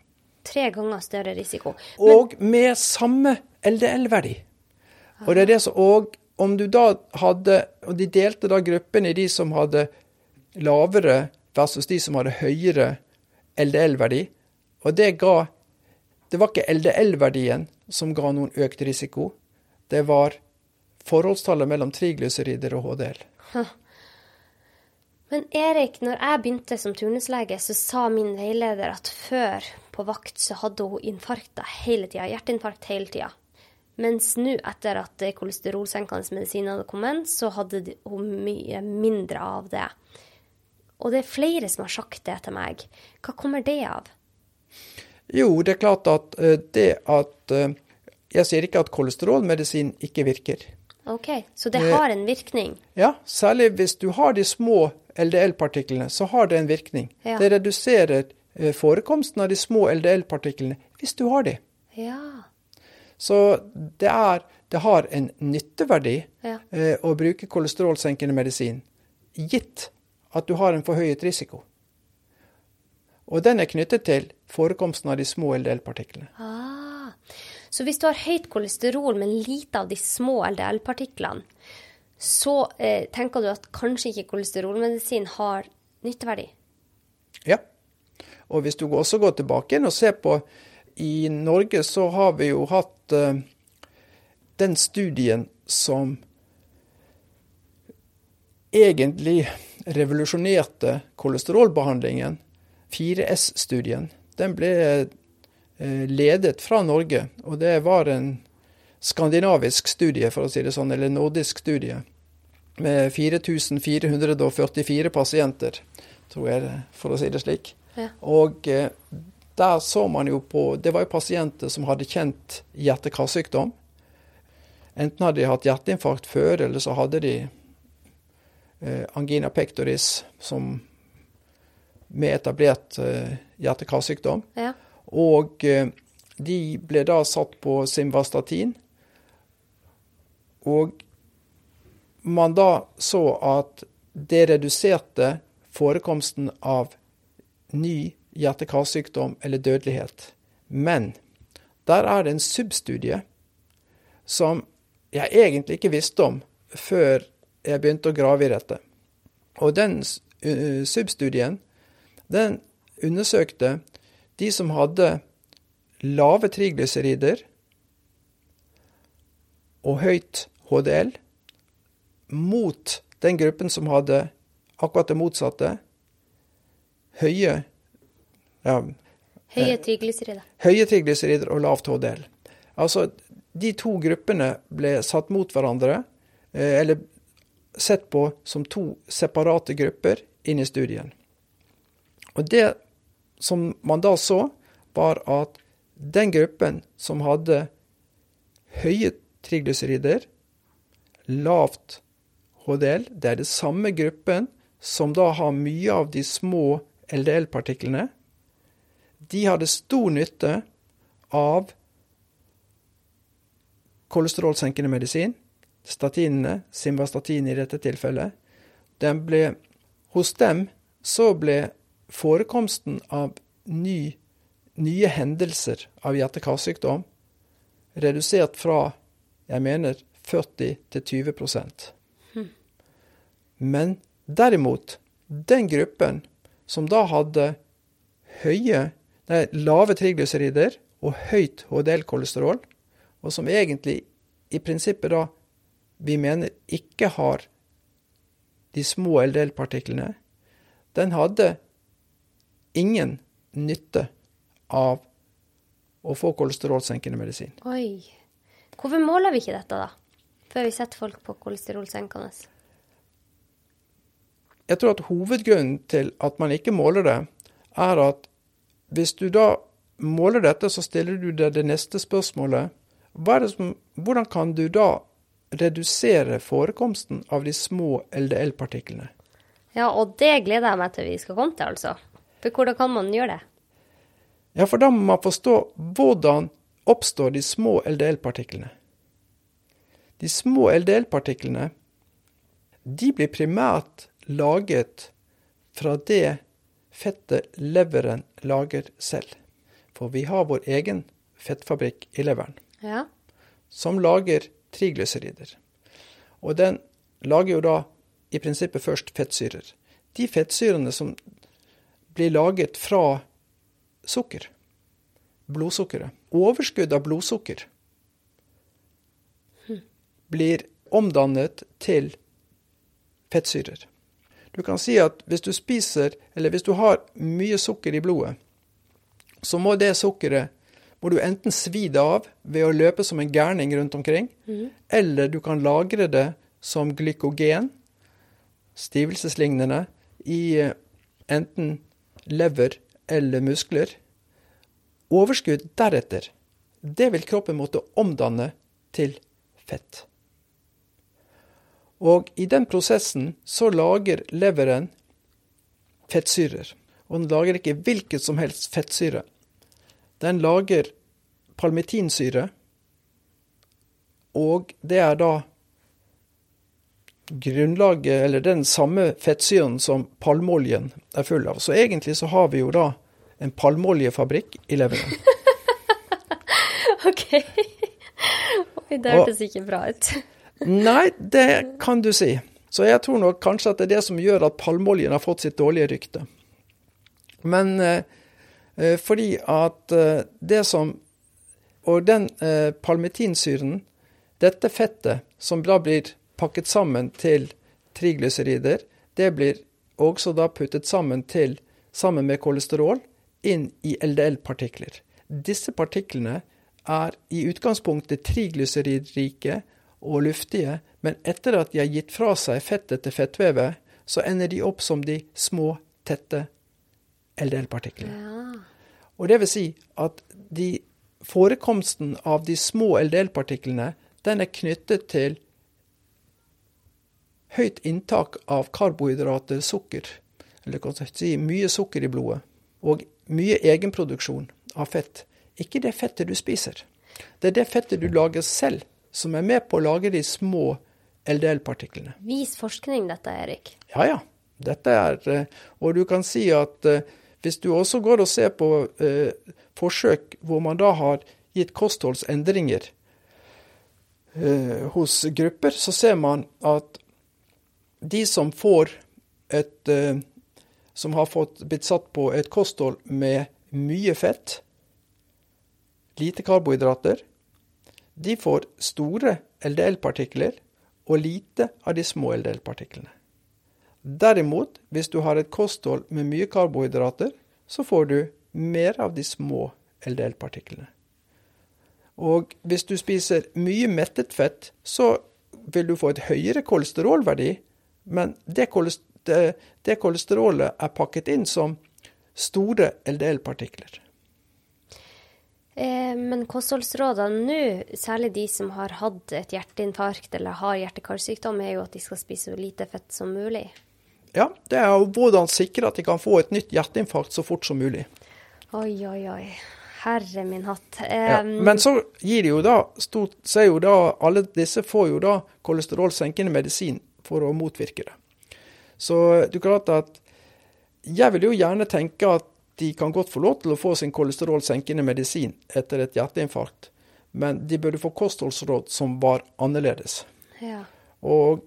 Tre ganger større risiko. Og med samme LDL-verdi. Og det er det som og om du da hadde Og de delte da gruppen i de som hadde lavere versus de som hadde høyere LDL-verdi. Og det ga Det var ikke LDL-verdien som ga noen økt risiko. Det var forholdstallet mellom triglycerider og HDL. Men Erik, når jeg begynte som turnuslege, så sa min veileder at før på vakt så hadde hun infarkter hele tida. Hjerteinfarkt hele tida. Mens nå, etter at kolesterolsenkende medisiner hadde kommet, så hadde hun mye mindre av det. Og det er flere som har sagt det til meg. Hva kommer det av? Jo, det er klart at eh, det at eh, Jeg sier ikke at kolesterolmedisin ikke virker. OK, så det Eh, har en virkning. Ja, særlig hvis du har de små LDL-partiklene, så har det en virkning. Ja. Det reduserer forekomsten av de små LDL-partiklene hvis du har de. Ja. Så det, er, det har en nytteverdi Ja. eh, å bruke kolesterolsenkende medisin, gitt at du har en forhøyet risiko. Og den er knyttet til forekomsten av de små LDL-partiklene. Ah. Så hvis du har høyt kolesterol, men lite av de små LDL-partiklene, så eh, tenker du at kanskje ikke kolesterolmedisin har nytteverdi? Ja. Og hvis du også går tilbake og ser på I Norge så har vi jo hatt eh, den studien som egentlig revolusjonerte kolesterolbehandlingen, 4S-studien. Den ble eh, ledet fra Norge, og det var en skandinavisk studie, for å si det sånn, eller nordisk studie, med 4444 pasienter, tror jeg, for å si det slik. Ja. Og eh, der så man jo på Det var jo pasienter som hadde kjent hjerte-karsykdom. Enten hadde de hatt hjerteinfarkt før, eller så hadde de eh, angina pectoris som med etablert eh, hjerte-karsykdom. Ja. Og eh, de ble da satt på Simvastatin. Og man da så at det reduserte forekomsten av ny hjerte-karsykdom eller dødelighet. Men der er det en substudie som jeg egentlig ikke visste om før jeg begynte å grave i dette. Og den substudien, den undersøkte de som hadde lave triglycerider og høyt HDL, mot den gruppen som hadde akkurat det motsatte, høye, ja, Høye triglycerider. høye triglycerider og lavt HDL. Altså, de to gruppene ble satt mot hverandre, eh, eller sett på som to separate grupper inn i studien. Og det som man da så, var at den gruppen som hadde høye triglycerider, lavt HDL, det er den samme gruppen som da har mye av de små LDL-partiklene. De hadde stor nytte av kolesterolsenkende medisin, statinene, simvastatin i dette tilfellet. Den ble, hos dem så ble forekomsten av ny, nye hendelser av hjerte-karsykdom redusert fra, jeg mener, 40 til 20% Men derimot, den gruppen som da hadde høye, nei, lave triglycerider og høyt HDL-kolesterol, og som egentlig i prinsippet da vi mener ikke har de små LDL-partiklene, den hadde ingen nytte av å få kolesterolsenkende medisin. Oi. Hvorfor måler vi ikke dette, da? Før vi setter folk på kolesterolsenkende? Jeg tror at hovedgrunnen til at man ikke måler det, er at hvis du da måler dette, så stiller du deg det neste spørsmålet. Som, hvordan kan du da redusere forekomsten av de små LDL-partiklene? Ja, og det gleder jeg meg til vi skal komme til, altså. For hvordan kan man gjøre det? Ja, for da må man forstå hvordan oppstår de små LDL-partiklene. De små LDL-partiklene de blir primært laget fra det fettet leveren lager selv. For vi har vår egen fettfabrikk i leveren Ja. som lager triglyserider. Og den lager jo da i prinsippet først fettsyrer. De fettsyrene som blir laget fra sukker, blodsukkeret, overskudd av blodsukker, blir omdannet til fettsyrer. Du kan si at hvis du spiser, eller hvis du har mye sukker i blodet, så må det sukkeret må du enten svi det av ved å løpe som en gærning rundt omkring, eller du kan lagre det som glykogen, stivelseslignende, i eh, enten lever eller muskler. Overskudd deretter, det vil kroppen måtte omdanne til fett. Og i den prosessen så lager leveren fettsyrer. Og den lager ikke hvilket som helst fettsyre. Den lager palmitinsyre, og det er da grunnlaget, eller den samme fettsyren som palmeoljen er full av. Så egentlig så har vi jo da en palmeoljefabrikk i leveren. OK. Oi, det hørtes ikke bra ut. Nei, det kan du si. Så jeg tror nok kanskje at det er det som gjør at palmeoljen har fått sitt dårlige rykte. Men eh, eh, fordi at eh, det som Og den eh, palmitinsyren, dette fettet som da blir pakket sammen til triglycerider, det blir også da puttet sammen til, sammen med kolesterol, inn i LDL-partikler. Disse partiklene er i utgangspunktet triglyceridrike og luftige, men etter at de har gitt fra seg fettet til fettvevet, så ender de opp som de små, tette LDL-partiklene. Ja. Og det vil si at de, forekomsten av de små LDL-partiklene, den er knyttet til høyt inntak av karbohydrater, sukker, eller kan si mye sukker i blodet, og mye egenproduksjon av fett. Ikke det fettet du spiser. Det er det fettet du lager selv, som er med på å lage de små LDL-partiklene. Vis forskning dette, Erik. Ja, ja. Dette er eh, Og du kan si at eh, hvis du også går og ser på eh, forsøk hvor man da har gitt kostholdsendringer eh, hos grupper, så ser man at de som får et eh, Som har fått blitt satt på et kosthold med mye fett, lite karbohydrater, de får store LDL-partikler og lite av de små LDL-partiklene. Derimot, hvis du har et kosthold med mye karbohydrater, så får du mer av de små LDL-partiklene. Og hvis du spiser mye mettet fett, så vil du få et høyere kolesterolverdi, men det, kolest det, det kolesterolet er pakket inn som store LDL-partikler. Eh, men kostholdsrådene nå, særlig de som har hatt et hjerteinfarkt eller har hjerte-karsykdom, er jo at de skal spise så lite fett som mulig. Ja, det er jo hvordan sikre at de kan få et nytt hjerteinfarkt så fort som mulig. Oi, oi, oi. Herre min hatt. Ja. Eh, Men så gir de jo da stort så er jo da Alle disse får jo da kolesterolsenkende medisin for å motvirke det. Så du kan at Jeg vil jo gjerne tenke at de kan godt få lov til å få sin kolesterolsenkende medisin etter et hjerteinfarkt, men de burde få kostholdsråd som var annerledes. ja. Og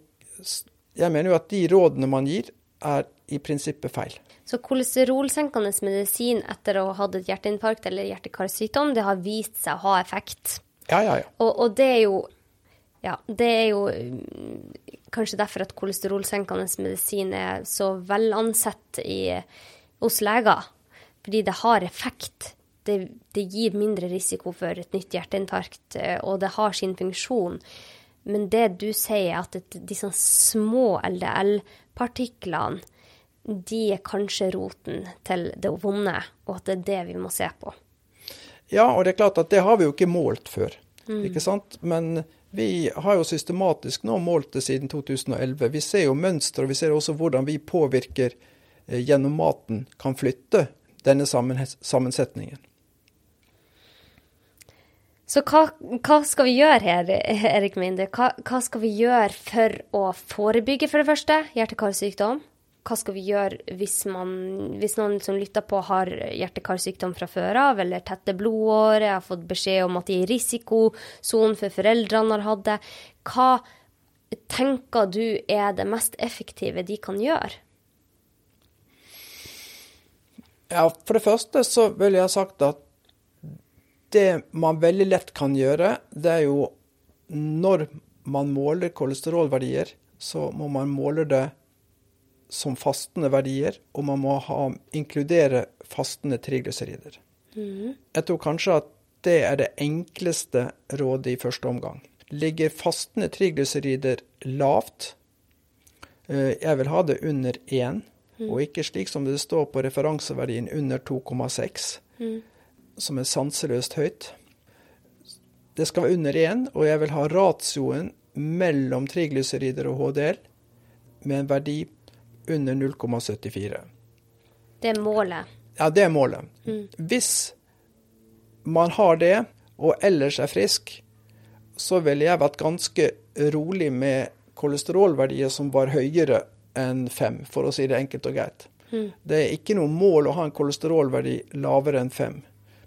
jeg mener jo at de rådene man gir, er i prinsippet feil. Så kolesterolsenkende medisin etter å ha hatt et hjerteinfarkt eller hjerte-karsykdom, det har vist seg å ha effekt. Ja, ja, ja. Og, og det er jo Ja, det er jo mm, kanskje derfor at kolesterolsenkende medisin er så velansett i, hos leger. Fordi det har effekt. Det, det gir mindre risiko for et nytt hjerteinfarkt, eh, og det har sin funksjon. Men det du sier, er at disse små LDL-partiklene, de er kanskje roten til det vonde, og at det er det vi må se på. Ja, og det er klart at det har vi jo ikke målt før. Ikke sant? Men Vi har jo systematisk nå målt det siden 2011. Vi ser jo mønstre, og vi ser også hvordan vi påvirker eh, gjennom maten kan flytte denne sammensetningen. Så hva, hva, skal vi gjøre her, Erik Minde? Hva, hva, skal vi gjøre for å forebygge, for det første, hjerte-karsykdom? Hva skal vi gjøre hvis, man, hvis noen som lytter på, har hjerte-karsykdom fra før av, eller tette blodårer, har fått beskjed om at de er i risikosonen for foreldrene har hatt det? Hva tenker du er det mest effektive de kan gjøre? Ja, For det første så vil jeg ha sagt at det man veldig lett kan gjøre, det er jo når man måler kolesterolverdier, så må man måle det som fastende verdier, og man må ha, inkludere fastende triglycerider. Mm. Jeg tror kanskje at det er det enkleste rådet i første omgang. Ligger fastende triglycerider lavt, eh, jeg vil ha det under 1, mm. og ikke slik som det står på referanseverdien under 2,6. Mm som er sanseløst høyt. Det skal være under 1, og jeg vil ha ratioen mellom triglycerider og HDL med en verdi under 0,74. Det er målet? Ja, det er målet. Mm. Hvis man har det, og ellers er frisk, så ville jeg vært ganske rolig med kolesterolverdier som var høyere enn 5, for å si det enkelt og greit. Mm. Det er ikke noe mål å ha en kolesterolverdi lavere enn 5.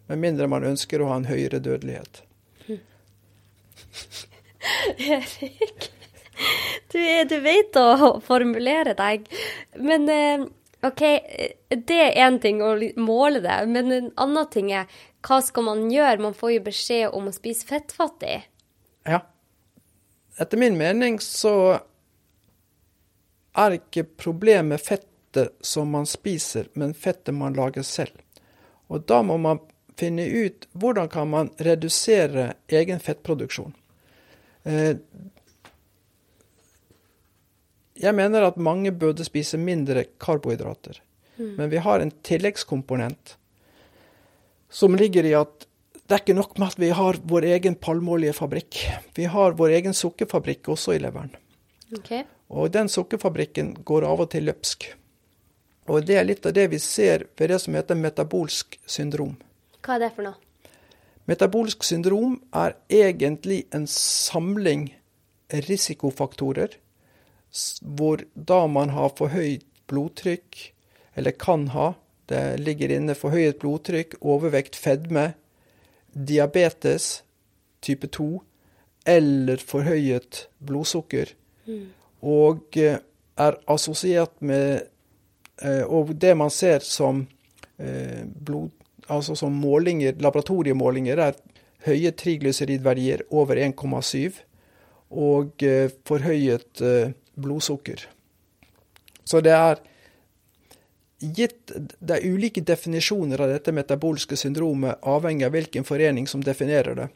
Med mindre man ønsker å ha en høyere dødelighet. Erik, du, du, vet å formulere deg. Men eh, OK, det er én ting å måle det. Men en annen ting er hva skal man gjøre? Man får jo beskjed om å spise fettfattig. Ja. Etter min mening så er ikke problemet fettet som man spiser, men fettet man lager selv. Og da må man finne ut hvordan kan man redusere egen fettproduksjon. Eh, jeg mener at mange burde spise mindre karbohydrater. Mm. Men vi har en tilleggskomponent som ligger i at det er ikke nok med at vi har vår egen palmeoljefabrikk. Vi har vår egen sukkerfabrikk også i leveren. Okay. Og den sukkerfabrikken går av og til løpsk. Og det er litt av det vi ser ved det som heter metabolsk syndrom. Hva er det for noe? Metabolsk syndrom er egentlig en samling risikofaktorer hvor da man har forhøyet blodtrykk, eller kan ha, det ligger inne forhøyet blodtrykk, overvekt, fedme, diabetes type 2 eller forhøyet blodsukker, mm. Og eh, er assosiert med eh, Og det man ser som eh, blod, altså som målinger, laboratoriemålinger er høye triglyceridverdier over 1,7 og forhøyet blodsukker. Så det er gitt Det er ulike definisjoner av dette metabolske syndromet, avhengig av hvilken forening som definerer det.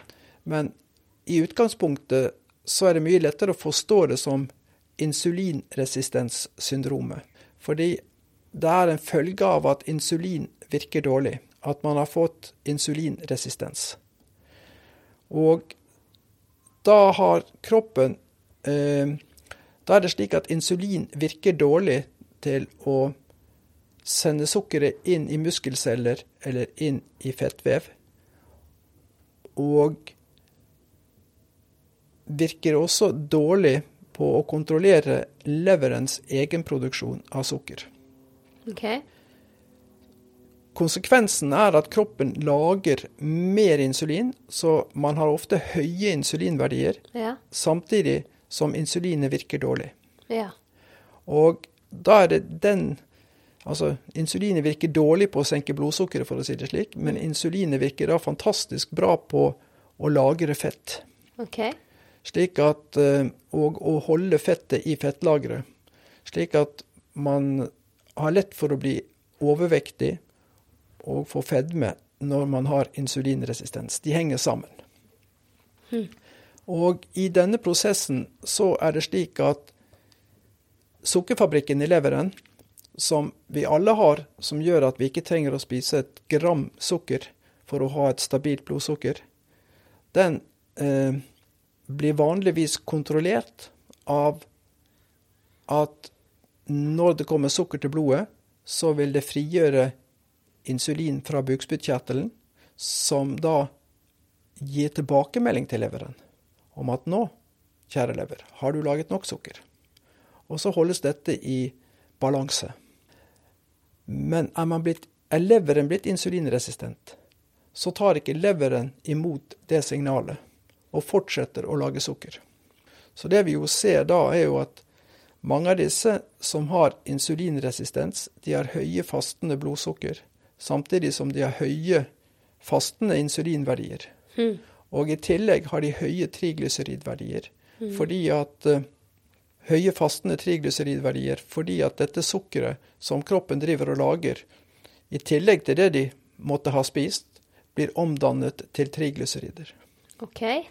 Men i utgangspunktet så er det mye lettere å forstå det som insulinresistenssyndromet. Fordi det er en følge av at insulin virker dårlig at man har fått insulinresistens. Og da har kroppen eh, Da er det slik at insulin virker dårlig til å sende sukkeret inn i muskelceller eller inn i fettvev. Og virker også dårlig på å kontrollere leverens egenproduksjon av sukker. Okay. Konsekvensen er at kroppen lager mer insulin, så man har ofte høye insulinverdier, ja. samtidig som insulinet virker dårlig. Ja. Og da er det den Altså, insulinet virker dårlig på å senke blodsukkeret, for å si det slik, men insulinet virker da fantastisk bra på å lagre fett. Okay. Slik at, eh, og å holde fettet i fettlageret. Slik at man har lett for å bli overvektig og få fedme når man har insulinresistens. De henger sammen. Mm. Og i denne prosessen så er det slik at sukkerfabrikken i leveren, som vi alle har, som gjør at vi ikke trenger å spise et gram sukker for å ha et stabilt blodsukker, den eh, blir vanligvis kontrollert av at når det kommer sukker til blodet, så vil det frigjøre insulin fra bukspyttkjertelen, som da gir tilbakemelding til leveren om at nå, kjære lever, har du laget nok sukker. Og så holdes dette i balanse. Men er, blitt, er leveren blitt insulinresistent, så tar ikke leveren imot det signalet og fortsetter å lage sukker. Så det vi jo ser da, er jo at mange av disse som har insulinresistens, de har høye fastende blodsukker, samtidig som de har høye fastende insulinverdier. Mm. Og i tillegg har de høye triglyseridverdier, mm. fordi at uh, høye fastende triglyseridverdier fordi at dette sukkeret som kroppen driver og lager, i tillegg til det de måtte ha spist, blir omdannet til triglycerider. Okay.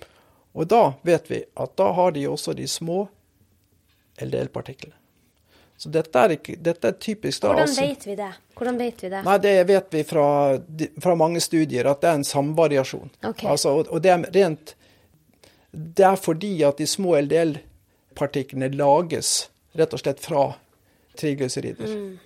Og da vet vi at da har de også de små LDL-partiklene. Så dette er, ikke, dette er typisk da, Hvordan altså, vet vi det? Vet vi det? Nei, Det vet vi fra, fra mange studier, at det er en samvariasjon. Okay. Altså, og, og det er rent Det er fordi at de små LDL-partiklene lages rett og slett fra triglycerider. Mm.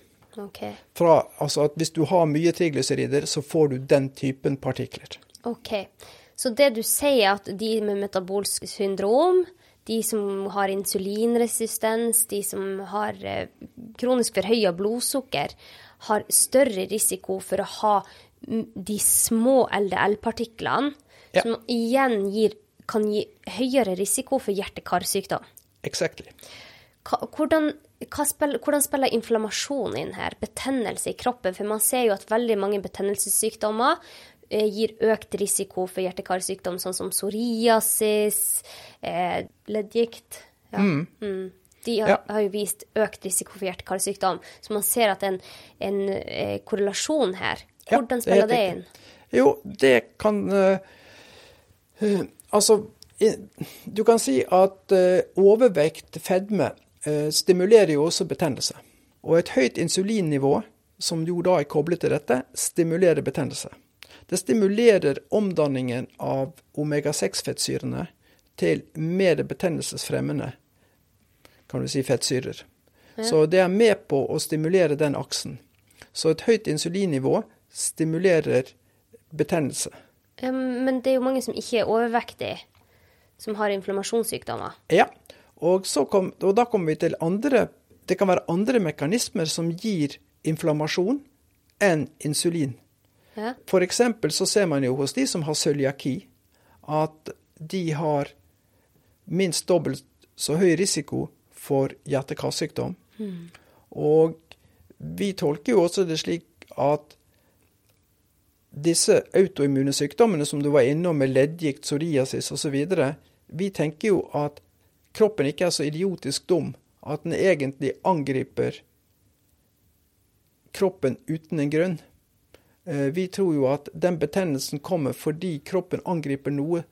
Okay. Fra, altså at Hvis du har mye triglycerider, så får du den typen partikler. Ok, Så det du sier, er at de med metabolsk syndrom de som har insulinresistens, de som har eh, kronisk forhøya blodsukker, har større risiko for å ha de små LDL-partiklene, ja. som igjen gir, kan gi høyere risiko for hjerte-karsykdom. Exactly. Hvordan, spiller, hvordan, spiller, inflammasjon inn her? Betennelse i kroppen? For man ser jo at veldig mange betennelsessykdommer gir økt risiko for hjerte-karsykdom, sånn som psoriasis, eh, leddgikt. Ja. Mm. Mm. De har, ja. har, jo vist økt risiko for hjerte-karsykdom. Så man ser at en, en eh, korrelasjon her. Hvordan ja, spiller det, det, inn? Jo, det kan uh, uh, Altså, du kan si at uh, overvekt, fedme, stimulerer jo også betennelse. Og et høyt insulinnivå, som jo da er koblet til dette, stimulerer betennelse. Det stimulerer omdanningen av omega-6-fettsyrene til mer betennelsesfremmende kan du si, fettsyrer. Ja. Så det er med på å stimulere den aksen. Så et høyt insulinnivå stimulerer betennelse. Men det er jo mange som ikke er overvektige, som har inflammasjonssykdommer. Ja, og, kom, og da kommer vi til andre Det kan være andre mekanismer som gir inflammasjon enn insulin. Ja. F.eks. så ser man jo hos de som har cøliaki, at de har minst dobbelt så høy risiko for hjerte-karsykdom. Mm. Og vi tolker jo også det slik at disse autoimmune sykdommene som du var innom, med leddgikt, psoriasis osv., vi tenker jo at kroppen ikke er så idiotisk dum at den egentlig angriper kroppen uten en grunn. Eh, vi tror jo at den betennelsen kommer fordi kroppen angriper noe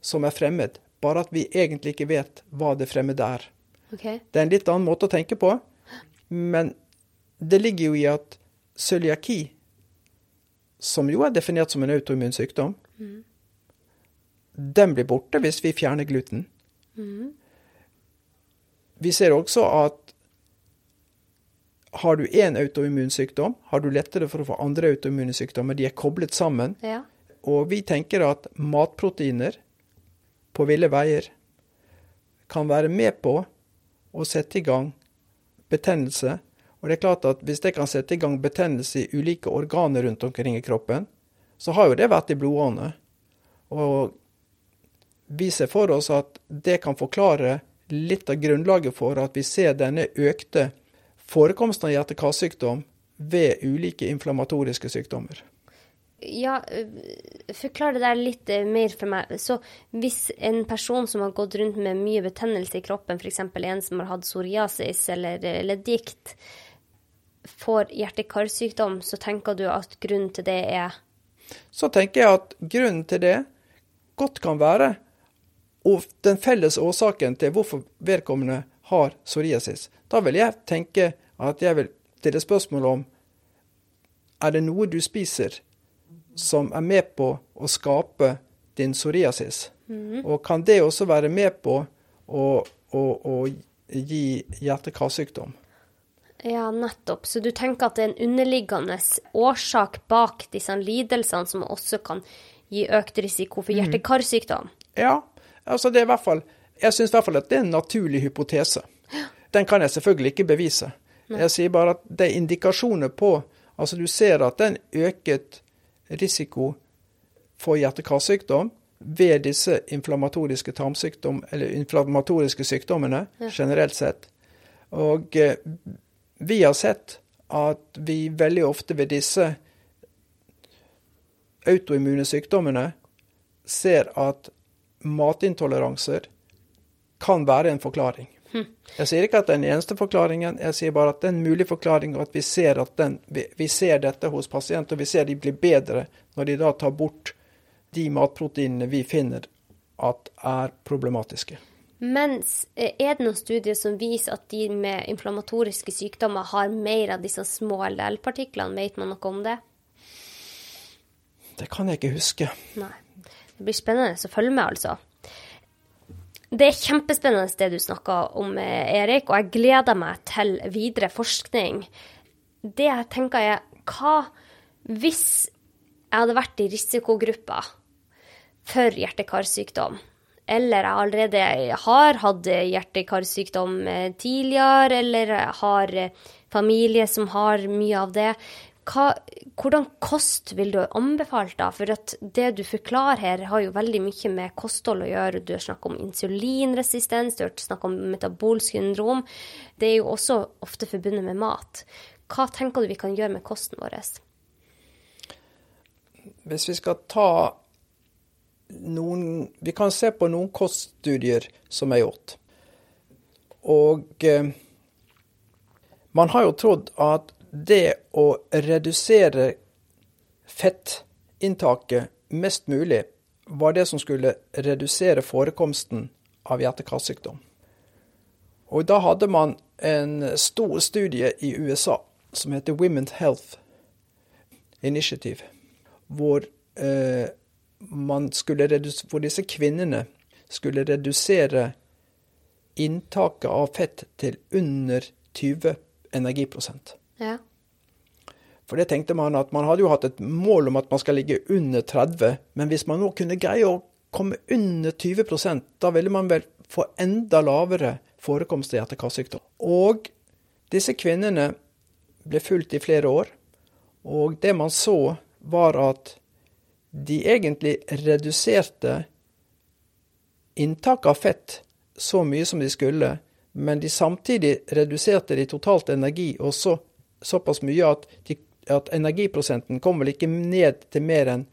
som er fremmed, bare at vi egentlig ikke vet hva det fremmede er. Okay. Det er en litt annen måte å tenke på, men det ligger jo i at cøliaki, som jo er definert som en autoimmun sykdom, mm. den blir borte hvis vi fjerner gluten. Mm. Vi ser også at har du én autoimmun sykdom, har du lettere for å få andre autoimmune sykdommer. De er koblet sammen. Ja. Og vi tenker at matproteiner på ville veier kan være med på å sette i gang betennelse. Og det er klart at hvis det kan sette i gang betennelse i ulike organer rundt omkring i kroppen, så har jo det vært i blodårene. Og vi ser for oss at det kan forklare litt av grunnlaget for at vi ser denne økte forekomsten av hjerte-karsykdom ved ulike inflammatoriske sykdommer. Ja, forklar det der litt eh, mer for meg. Så hvis en person som har gått rundt med mye betennelse i kroppen, f.eks. en som har hatt psoriasis eller eh, leddgikt, får hjerte-karsykdom, så tenker du at grunnen til det er Så tenker jeg at grunnen til det godt kan være, og den felles årsaken til hvorfor vedkommende har psoriasis, da vil jeg tenke at jeg vil stille spørsmål om er det noe du spiser som er med på å skape din psoriasis. Og kan det også være med på å, å, å gi hjerte-karsykdom? Ja, nettopp. Så du tenker at det er en underliggende årsak bak disse lidelsene som også kan gi økt risiko for hjerte-karsykdom? Ja, altså det er i hvert fall Jeg syns i hvert fall at det er en naturlig hypotese. Den kan jeg selvfølgelig ikke bevise. Jeg sier bare at det er indikasjoner på Altså du ser at det er en øket risiko for hjerte-karsykdom ved disse inflammatoriske tarmsykdom, eller inflammatoriske sykdommene generelt sett. Og eh, vi har sett at vi veldig ofte ved disse autoimmune sykdommene ser at matintoleranser kan være en forklaring. Jeg sier ikke at det er den eneste forklaringen, jeg sier bare at det er en mulig forklaring, og at vi ser, at den, vi, vi ser dette hos pasienter. og Vi ser de blir bedre når de da tar bort de matproteinene vi finner at er problematiske. Mens eh, er det noen studier som viser at de med inflammatoriske sykdommer har mer av disse små LDL-partiklene? Vet man noe om det? Det kan jeg ikke huske. Nei. Det blir spennende å følge med, altså. Det er kjempespennende det du snakker om, eh, Erik, og jeg gleder meg til videre forskning. Det jeg tenker er, hva hvis jeg hadde vært i risikogruppa for hjerte-karsykdom, eller jeg allerede har hatt hjerte-karsykdom eh, tidligere, eller har eh, familie som har mye av det, hva, hvordan kost vil du anbefale, da? For at det du forklarer her, har jo veldig mye med kosthold å gjøre. Du har snakket om insulinresistens, du har snakket om metabolsk syndrom. Det er jo også ofte forbundet med mat. Hva tenker du vi kan gjøre med kosten vår? Hvis vi skal ta noen Vi kan se på noen koststudier som er gjort. Og eh, man har jo trodd at det å redusere fettinntaket mest mulig var det som skulle redusere forekomsten av hjerte-karsykdom. Og da hadde man en stor studie i USA som heter Women's Health Initiative, hvor, eh, hvor disse kvinnene skulle redusere inntaket av fett til under 20 energiprosent. Ja. For det tenkte man at man hadde jo hatt et mål om at man skal ligge under 30, men hvis man nå kunne greie å komme under 20 da ville man vel få enda lavere forekomst av hjerte-karsykdom. Og disse kvinnene ble fulgt i flere år, og det man så, var at de egentlig reduserte inntaket av fett så mye som de skulle, men de samtidig reduserte de totalt energi også såpass mye at, de, at energiprosenten kom vel ikke ned til mer enn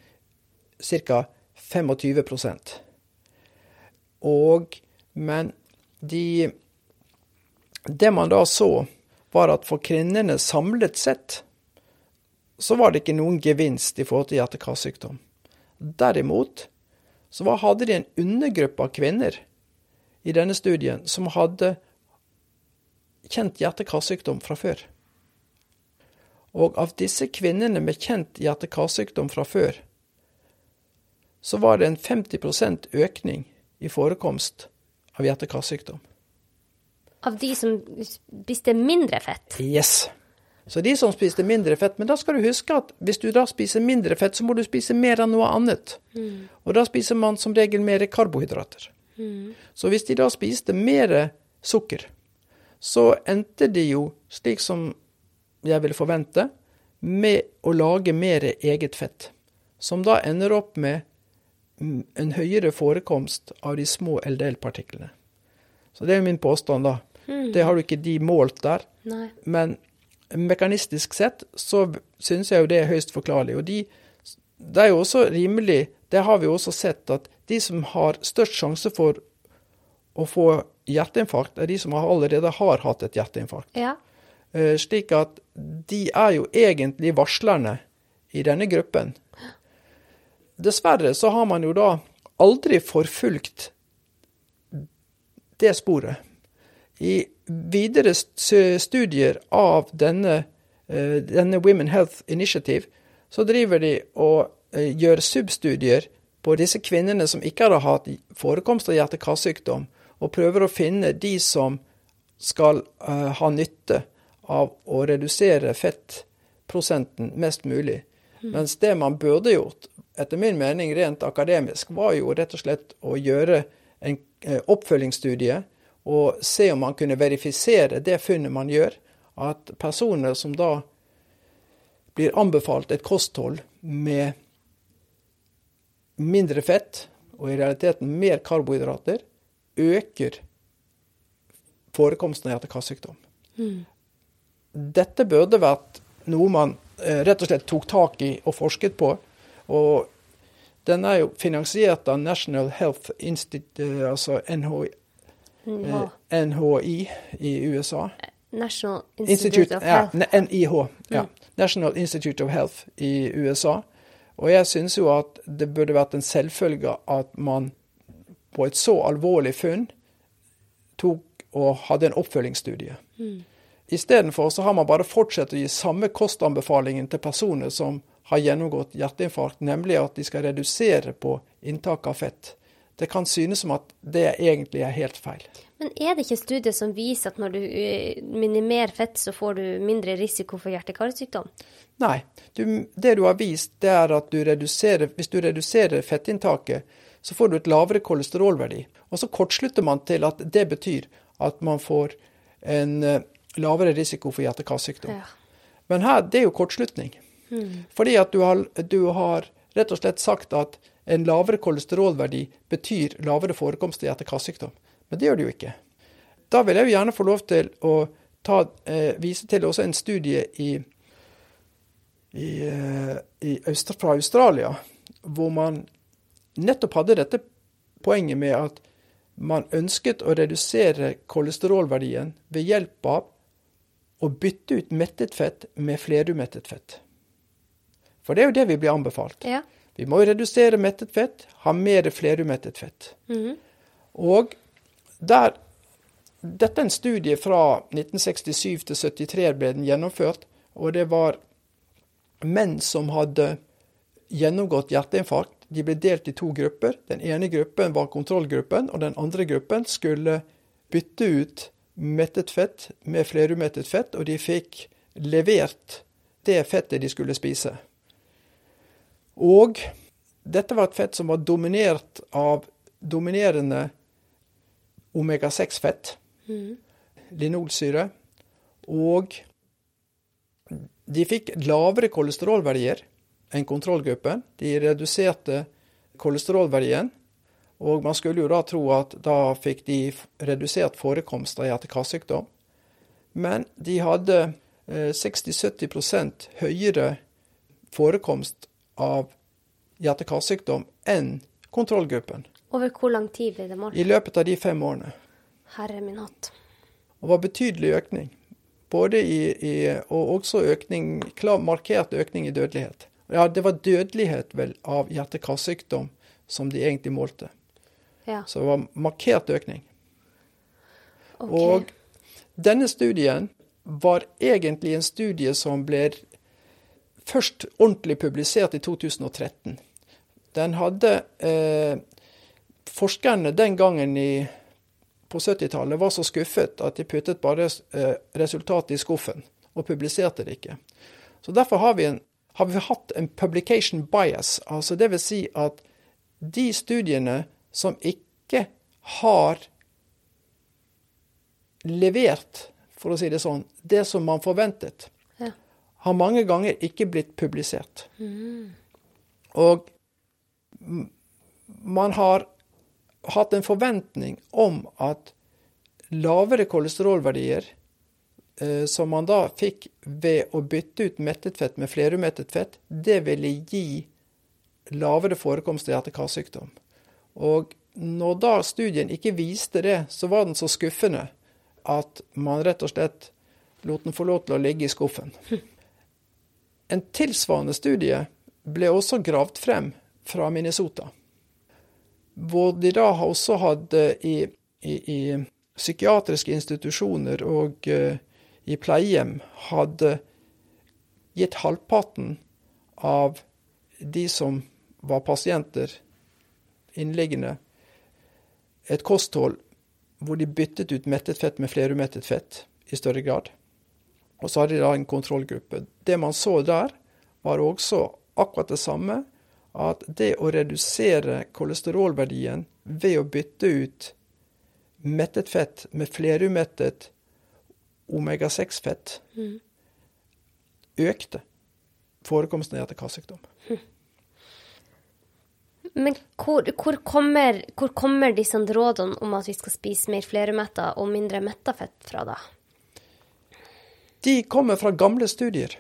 ca. 25% Og Men de Det man da så, var at for kvinnene samlet sett, så var det ikke noen gevinst i forhold til hjerte-karsykdom. Derimot så hadde de en undergruppe av kvinner i denne studien som hadde kjent hjerte-karsykdom fra før. Og av disse kvinnene med kjent hjerte-karsykdom fra før, så var det en 50% økning i forekomst av hjerte-karsykdom. Av de som spiste mindre fett? Yes. Så de som spiste mindre fett. Men da skal du huske at hvis du da spiser mindre fett, så må du spise mer av noe annet. Mm. Og da spiser man som regel mer karbohydrater. Mm. Så hvis de da spiste mer sukker, så endte de jo, slik som jeg ville forvente, med å lage mer eget fett. Som da ender opp med en høyere forekomst av de små LDL-partiklene. Så det er min påstand, da. Mm. Det har du ikke de målt der. Nei. Men mekanistisk sett så syns jeg jo det er høyst forklarlig. Og de, det er jo også rimelig, det har vi jo også sett, at de som har størst sjanse for å få hjerteinfarkt, er de som allerede har hatt et hjerteinfarkt. Ja. Eh, slik at de er jo egentlig varslerne i denne gruppen. Dessverre så har man jo da aldri forfulgt det sporet. I videre studier av denne, eh, denne Women Health Initiative, så driver de og eh, gjør substudier på disse kvinnene som ikke hadde hatt forekomst av hjerte-karsykdom, og prøver å finne de som skal ha nytte av å redusere fettprosenten mest mulig. Mm. Mens det man burde gjort, etter min mening rent akademisk, var jo rett og slett å gjøre en uh, oppfølgingsstudie og se om man kunne verifisere det funnet man gjør, at personer som da blir anbefalt et kosthold med mindre fett, og i realiteten mer karbohydrater, øker forekomsten av hjerte-karsykdom. Mm. Dette burde vært noe man eh, rett og slett tok tak i og forsket på. Og den er jo finansiert av National Health Institute, eh, altså NHI, ja. NHI i USA. National Institute, Institute of Health. Ja, NIH. Ja. Mm. National Institute of Health i USA. Og jeg syns jo at det burde vært en selvfølge at man på et så alvorlig funn tok og hadde en oppfølgingsstudie. Mm. Istedenfor så har man bare fortsatt å gi samme kostanbefalingen til personer som har gjennomgått hjerteinfarkt, nemlig at de skal redusere på inntak av fett. Det kan synes som at det egentlig er helt feil. Men er det ikke studier som viser at når du eh, minimerer fett, så får du mindre risiko for hjerte-karsykdom? Nei. Du, det du har vist, det er at du hvis du reduserer fettinntaket, så får du et lavere kolesterolverdi. Og så kortslutter man til at det betyr at man får en uh, lavere risiko for hjerte-karsykdom. Ja. Men her, det er jo kortslutning. Mm. Fordi at du har, du har rett og slett sagt at en lavere kolesterolverdi betyr lavere forekomst av hjerte-karsykdom. Men det gjør det jo ikke. Da vil jeg jo gjerne få lov til å ta, eh, vise til også en studie i, i, eh, i Øster, fra Australia, hvor man nettopp hadde dette poenget med at man ønsket å redusere kolesterolverdien ved hjelp av å bytte ut mettet fett med flerumettet fett. For det er jo det vi blir anbefalt. Ja. Vi må redusere mettet fett, ha mer flerumettet fett. Mm -hmm. Og der, dette er en studie fra 1967 til 73 ble den gjennomført. Og det var menn som hadde gjennomgått hjerteinfarkt. De ble delt i to grupper. Den ene gruppen var kontrollgruppen, og den andre gruppen skulle bytte ut mettet fett med flerumettet fett, og de fikk levert det fettet de skulle spise. Og dette var et fett som var dominert av dominerende omega-6-fett, mm. linolsyre, og de fikk lavere kolesterolverdier enn kontrollgruppen. De reduserte kolesterolverdien, og man skulle jo da tro at da fikk de redusert forekomst av hjerte-karsykdom. Men de hadde 60-70 eh, høyere forekomst av hjerte-karsykdom enn kontrollgruppen. Over hvor lang tid ble det målt? I løpet av de fem årene. Herre min hatt. Det var betydelig økning. Både i, i, og også økning, klar, markert økning i dødelighet. Ja, det var dødelighet vel av hjerte-karsykdom som de egentlig målte. Ja. Så det var markert økning. Okay. Og denne studien var egentlig en studie som ble først ordentlig publisert i 2013. Den hadde eh, forskerne den gangen i, på 70-tallet var så skuffet at de puttet bare eh, resultatet i skuffen, og publiserte det ikke. Så Derfor har vi, en, har vi hatt en publication bias. altså vil Si at de studiene som ikke har levert, for å si det sånn, det som man forventet, ja. har mange ganger ikke blitt publisert. Mm. Og man har hatt en forventning om at lavere kolesterolverdier, eh, som man da fikk ved å bytte ut mettet fett med flerumettet fett, det ville gi lavere forekomst av hjerte-karsykdom. Og når da studien ikke viste det, så var den så skuffende at man rett og slett lot den få lov til å ligge i skuffen. En tilsvarende studie ble også gravd frem fra Minnesota hvor de da også hadde i, i, i psykiatriske institusjoner og uh, i pleiehjem hadde gitt halvparten av de som var pasienter innliggende et kosthold hvor de byttet ut mettet fett med flerumettet fett i større grad. Og så hadde de da en kontrollgruppe. Det man så der, var også akkurat det samme. At det å redusere kolesterolverdien ved å bytte ut mettet fett med flerumettet omega-6-fett mm. økte forekomsten av hjerte-karsykdom. Men hvor, hvor, kommer, hvor, kommer, disse rådene om at vi skal spise mer flermetta og mindre metta fett fra, da? De kommer fra gamle studier.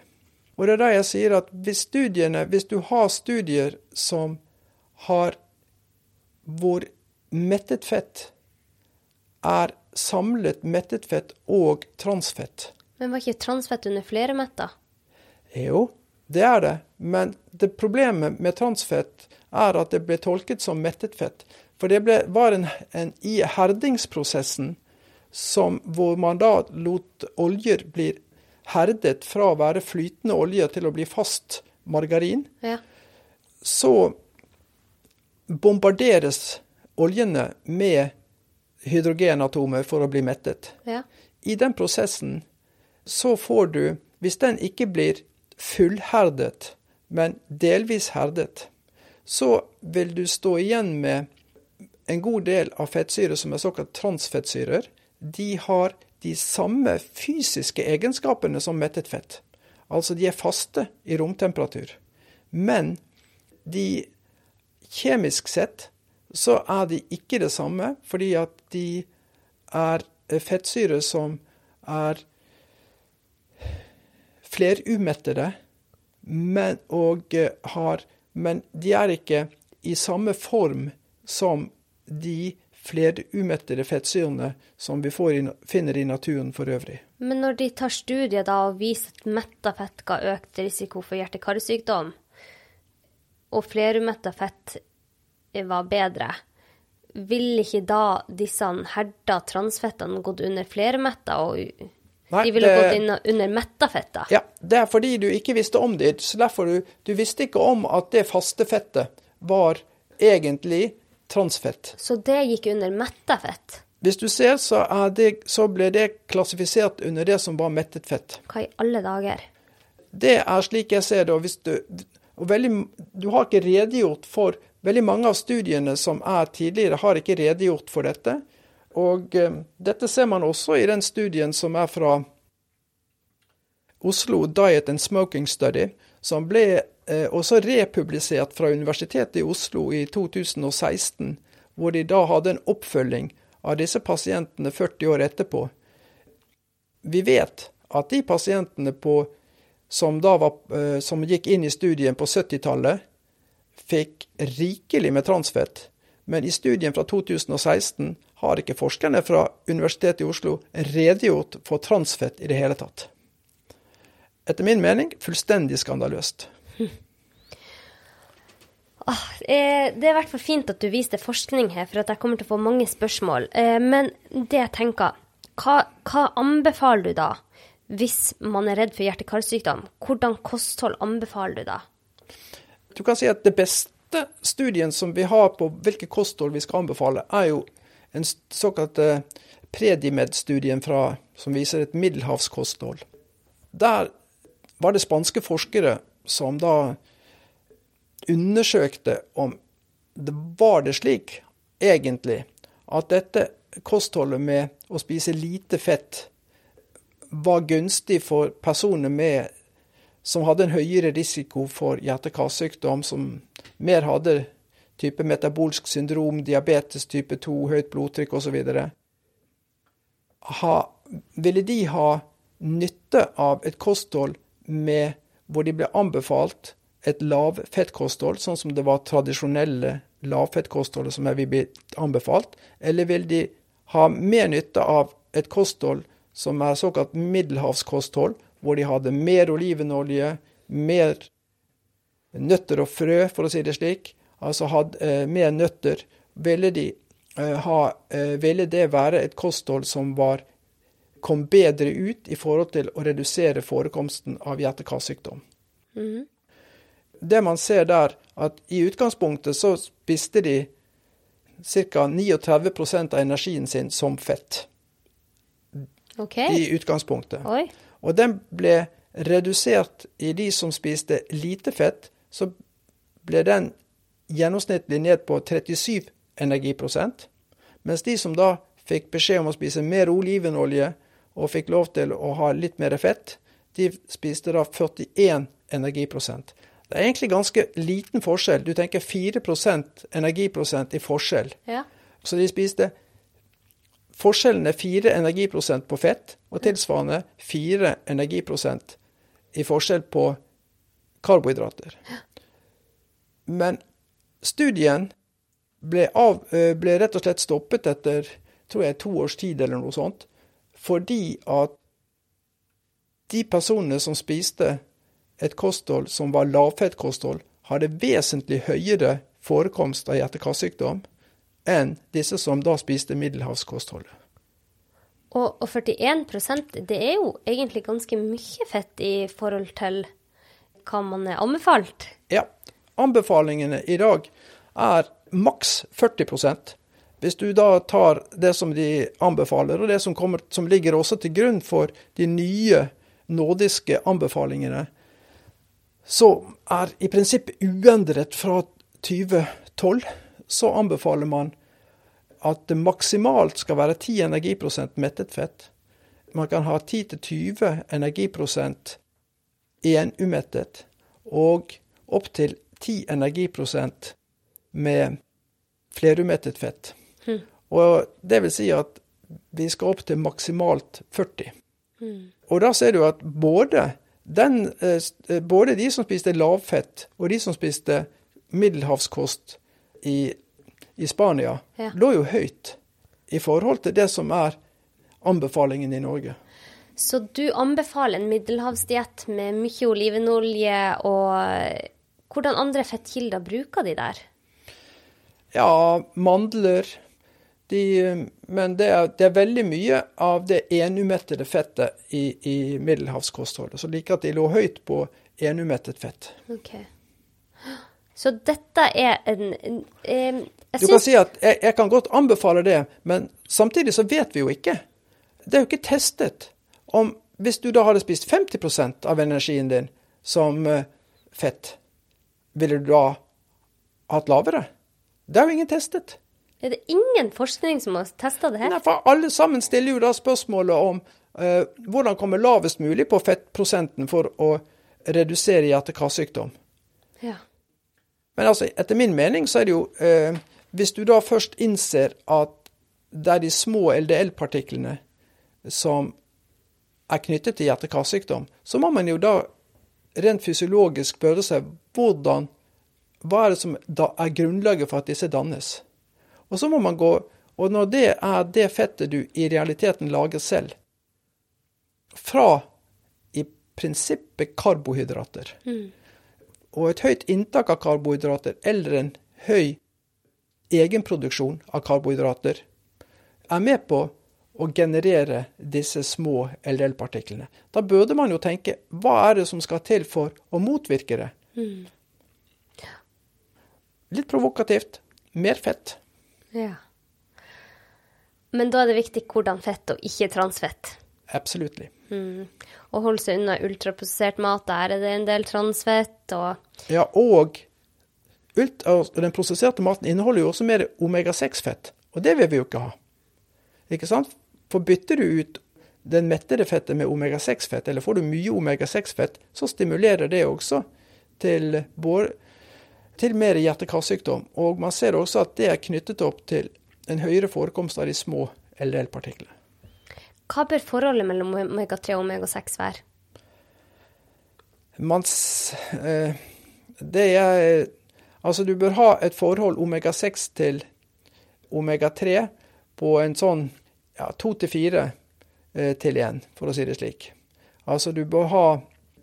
Og det er da jeg sier at hvis studiene, hvis du har studier som har hvor mettet fett er samlet mettet fett og transfett. Men var ikke transfett under flere metta? Jo, det er det. Men det problemet med transfett er at det ble tolket som mettet fett. For det ble, var en, en, i herdingsprosessen som, hvor man da lot oljer bli herdet fra å være flytende olje til å bli fast margarin, ja. så bombarderes oljene med hydrogenatomer for å bli mettet. Ja. I den prosessen så får du, hvis den ikke blir fullherdet, men delvis herdet, så vil du stå igjen med en god del av fettsyre som er såkalt transfettsyrer. De har de samme fysiske egenskapene som mettet fett. Altså de er faste i romtemperatur. Men de kjemisk sett så er de ikke det samme, fordi at de er fettsyrer som er flerumettede, men, og har, men de er ikke i samme form som de flerumettede fettsyrene som vi i, finner i naturen for øvrig. Men når de tar studier da og viser at metta fett ga økt risiko for hjerte-karsykdom, og flerumetta fett var bedre, vil ikke da disse herda transfettene gått under flermetta, og Nei, de ville det, gått inn under metta fett? Ja, det er fordi du ikke visste om det. så derfor du, du visste ikke om at det faste fettet var egentlig transfett. Så det gikk under metta fett? Hvis du ser, så, det, så, ble det klassifisert under det som var mettet fett. Hva i alle dager? Det er slik jeg ser det. og, hvis du, og veldig, du har ikke redegjort for Veldig mange av studiene som er tidligere, har ikke redegjort for dette. Og eh, dette ser man også i den studien som er fra Oslo Diet and Smoking Study, som ble eh, også republisert fra Universitetet i Oslo i 2016, hvor de da hadde en oppfølging av disse pasientene 40 år etterpå. Vi vet at de pasientene på, som, var, eh, som gikk inn i studien på 70-tallet, fikk rikelig med transfett, men i studien fra 2016 har ikke forskerne fra Universitetet i Oslo redegjort for transfett i det hele tatt. Etter min mening fullstendig skandaløst. Ah, det er i hvert fall fint at du viste forskning her, for at jeg kommer til å få mange spørsmål. Eh, men det jeg tenker, hva, hva anbefaler du da hvis man er redd for hjerte-karsykdom? Hvordan kosthold anbefaler du da? Du kan si at det beste studien som vi har på hvilke kosthold vi skal anbefale, er jo en såkalt eh, Predimed-studien som viser et middelhavskosthold. Der var det spanske forskere som da undersøkte om det var det slik egentlig at dette kostholdet med å spise lite fett var gunstig for personer med som hadde en høyere risiko for hjerte-karsykdom, som mer hadde type metabolsk syndrom, diabetes type 2, høyt blodtrykk osv. Ville de ha nytte av et kosthold med, hvor de ble anbefalt et lavfettkosthold, sånn som det var tradisjonelle lavfettkostholdet som er blitt anbefalt, eller vil de ha mer nytte av et kosthold som er såkalt middelhavskosthold, hvor de hadde mer olivenolje, mer nøtter og frø, for å si det slik, altså hadde eh, mer nøtter, ville, de, eh, ha, eh, ville det være et kosthold som var, kom bedre ut i forhold til å redusere forekomsten av hjerte-karsykdom. Mm. Det man ser der, at i utgangspunktet så spiste de ca. 39% av energien sin som fett Okay. i utgangspunktet. Oi. Og den ble redusert i de som spiste lite fett, så ble den gjennomsnittlig ned på 37 energiprosent. Mens de som da fikk beskjed om å spise mer olivenolje og fikk lov til å ha litt mer fett, de spiste da 41 energiprosent. Det er egentlig ganske liten forskjell. Du tenker 4% energiprosent i forskjell. Ja. Så de spiste Forskjellen er 4 energiprosent på fett, og tilsvarende 4 energiprosent i forskjell på karbohydrater. Men studien ble, av, eh, ble rett og slett stoppet etter tror jeg, to års tid eller noe sånt, fordi at de personene som spiste et kosthold som var lavfettkosthold, hadde vesentlig høyere forekomst av hjerte-karsykdom enn disse som da spiste middelhavskostholdet. Og, og 41% det er jo egentlig ganske mye fett i forhold til hva man er anbefalt. Ja, anbefalingene i dag er maks 40 Hvis du da tar det som de anbefaler, og det som, kommer, som ligger også til grunn for de nye nordiske anbefalingene, så er i prinsippet uendret fra 2012. Så anbefaler man at det maksimalt skal være 10 energiprosent mettet fett. Man kan ha 10-20 energiprosent enumettet, og opptil 10 energiprosent med flerumettet fett. Mm. Og det vil si at vi skal opp til maksimalt 40. Mm. Og da ser du at både, den, eh, både de som spiste lavfett, og de som spiste middelhavskost i, i Spania, Ja. lå jo høyt i forhold til det som er anbefalingen i Norge. Så du anbefaler en middelhavsdiett med mye olivenolje, og hvordan andre fettkilder bruker de der? Ja, mandler de, Men det er, det er veldig mye av det enumettede fettet i, i middelhavskostholdet. Så like at de lå høyt på enumettet fett. Okay. Så dette er en, en, jeg Du kan si at jeg, jeg kan godt anbefale det, men samtidig så vet vi jo ikke. Det er jo ikke testet om Hvis du da hadde spist 50% av energien din som eh, fett, ville du da hatt lavere? Det er jo ingen testet. Er det ingen forskning som har testa det her? Nei, for alle sammen stiller jo da spørsmålet om eh, hvordan komme lavest mulig på fettprosenten for å redusere hjerte-karsykdom. Ja. Men altså, etter min mening så er det jo eh, Hvis du da først innser at det er de små LDL-partiklene som er knyttet til hjerte-karsykdom, så må man jo da rent fysiologisk spørre seg hvordan Hva er det som er grunnlaget for at disse dannes? Og så må man gå Og når det er det fettet du i realiteten lager selv, fra i prinsippet karbohydrater og et høyt inntak av karbohydrater eller en høy egenproduksjon av karbohydrater er med på å generere disse små LDL-partiklene. Da burde man jo tenke hva er det som skal til for å motvirke det? Litt provokativt. Mer fett. ja. Men da er det viktig hvordan fett og ikke transfett. Absolutt. Mm. Og holde seg unna ultraprosessert mat. Der er det en del transfett og Ja, og den prosesserte maten inneholder jo også mer omega-6-fett, og det vil vi jo ikke ha. Ikke sant? For bytter du ut den mettede fettet med omega-6-fett, eller får du mye omega-6-fett, så stimulerer det også til, til mer hjerte-karsykdom. Og man ser også at det er knyttet opp til en høyere forekomst av de små LDL-partiklene. Hva bør forholdet mellom omega-3 og omega-6 være? Mans, eh, Det er Altså, du bør ha et forhold omega-6 til omega-3 på en sånn ja, to til fire eh, til igjen, for å si det slik. Altså, du bør ha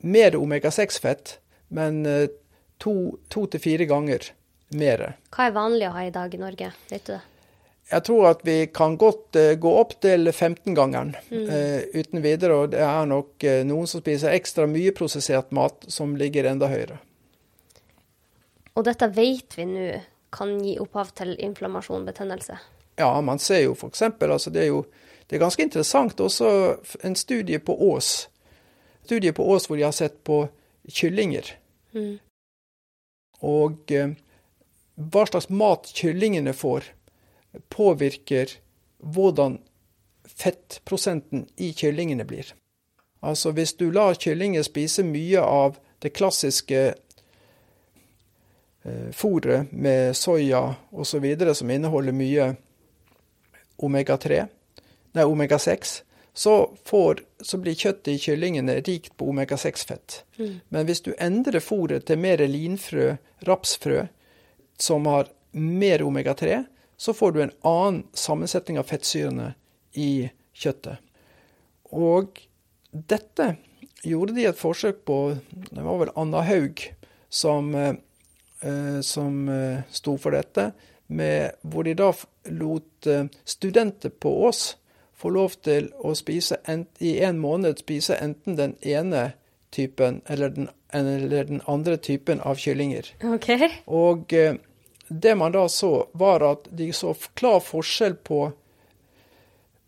mer omega-6-fett, men eh, to, to til fire ganger mer. Hva er vanlig å ha i dag i Norge? Vet du det? Jeg tror at vi kan godt eh, gå opp til 15-gangeren eh, uten videre. Og det er nok noen som spiser ekstra mye prosessert mat som ligger enda høyere. Og dette vet vi nå kan gi opphav til inflammasjon, betennelse? Ja, man ser jo f.eks. Altså det er jo det er ganske interessant også en studie på Ås. Studie på Ås hvor de har sett på kyllinger. Mm. Og eh, hva slags mat kyllingene får, påvirker hvordan fettprosenten i kyllingene blir. Altså hvis du lar kyllinger spise mye av det klassiske eh, fôret med soya osv. som inneholder mye omega-3, nei, omega-6, så, så, blir kjøttet i kyllingene rikt på omega-6-fett. Mm. Men hvis du endrer fôret til mer linfrø, rapsfrø, som har mer omega-3, så får du en annen sammensetning av fettsyrene i kjøttet. Og dette gjorde de et forsøk på Det var vel Anna Haug som, eh, som eh, sto for dette. Med, hvor de da lot eh, studenter på Ås få lov til å spise en, i en måned spise enten den ene typen eller den, eller den andre typen av kyllinger. Okay. Og eh, det man da så, var at de så klar forskjell på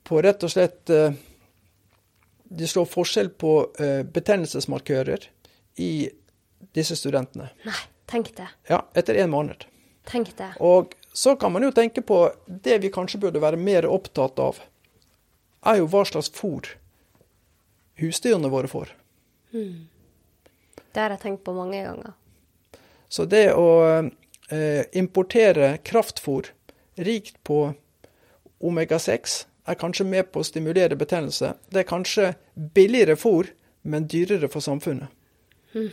på rett og slett eh, De så forskjell på betennelsesmarkører i disse studentene. Nei, tenk det. Ja, etter én måned. Tenk det. Og så kan man jo tenke på det vi kanskje burde være mer opptatt av, er jo hva slags fôr husdyrene våre får. Mm. Det har jeg tenkt på mange ganger. Så det å eh, importere kraftfôr rikt på omega-6 er kanskje med på å stimulere betennelse. Det er kanskje billigere fôr, men dyrere for samfunnet. Mm.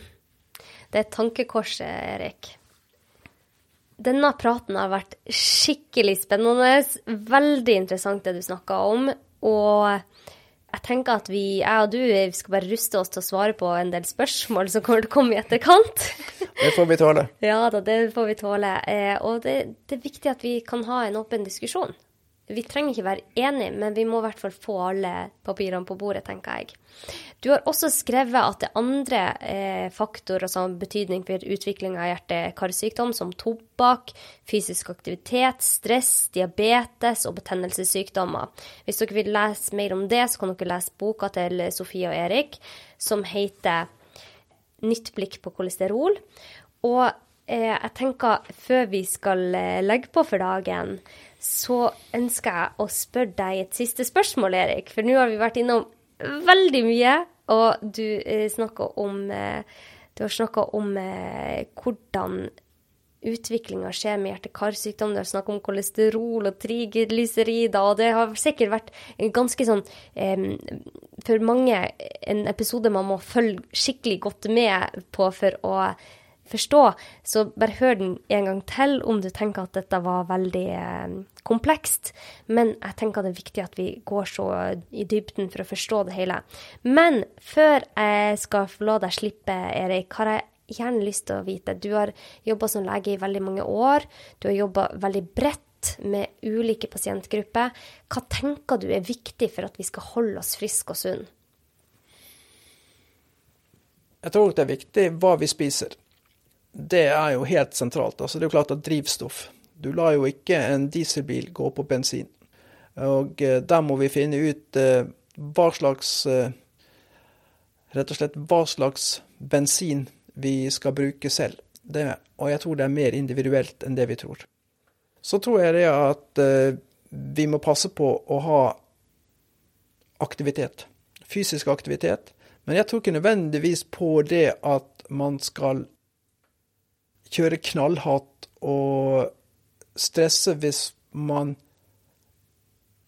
Det er et tankekors, Erik. Denne praten har vært skikkelig spennende. Veldig interessant det du snakka om. Og jeg tenker at vi, jeg og du, vi skal bare ruste oss til å svare på en del spørsmål som kommer til å komme i etterkant. Det får vi tåle. Ja da, det får vi tåle. Eh, og det, det er viktig at vi kan ha en åpen diskusjon vi trenger ikke være enige, men vi må i hvert fall få alle papirene på bordet, tenker jeg. Du har også skrevet at det er andre eh, faktorer som har betydning for utvikling av hjerte-karsykdom, som tobakk, fysisk aktivitet, stress, diabetes og betennelsessykdommer. Hvis dere vil lese mer om det, så kan dere lese boka til Sofie og Erik, som heter Nytt blikk på kolesterol. Og eh, jeg tenker, før vi skal eh, legge på for dagen, så ønsker jeg å spørre deg et siste spørsmål, Erik. For nå har vi vært innom veldig mye, og du eh, snakker om eh, Du har snakka om eh, hvordan utviklinga skjer med hjerte-karsykdom. Du har snakka om kolesterol og triglycerider, og det har sikkert vært ganske sånn For mange en episode man må følge skikkelig godt med på for å forstå. Så bare hør den en gang til om du tenker at dette var veldig eh, komplekst. Men jeg tenker det er viktig at vi går så i dybden for å forstå det hele. Men før jeg skal få la deg slippe, Erik, har jeg gjerne lyst til å vite Du har jobba som lege i veldig mange år. Du har jobba veldig bredt med ulike pasientgrupper. Hva tenker du er viktig for at vi skal holde oss friske og sunne? Jeg tror det er viktig hva vi spiser det er jo helt sentralt. Altså, det er jo klart at drivstoff Du lar jo ikke en dieselbil gå på bensin. Og eh, der må vi finne ut eh, hva slags eh, Rett og slett hva slags bensin vi skal bruke selv. Det, og jeg tror det er mer individuelt enn det vi tror. Så tror jeg det at vi må passe på å ha aktivitet. Fysisk aktivitet. Men jeg tror ikke nødvendigvis på det at man skal kjøre knallhardt og stresse hvis man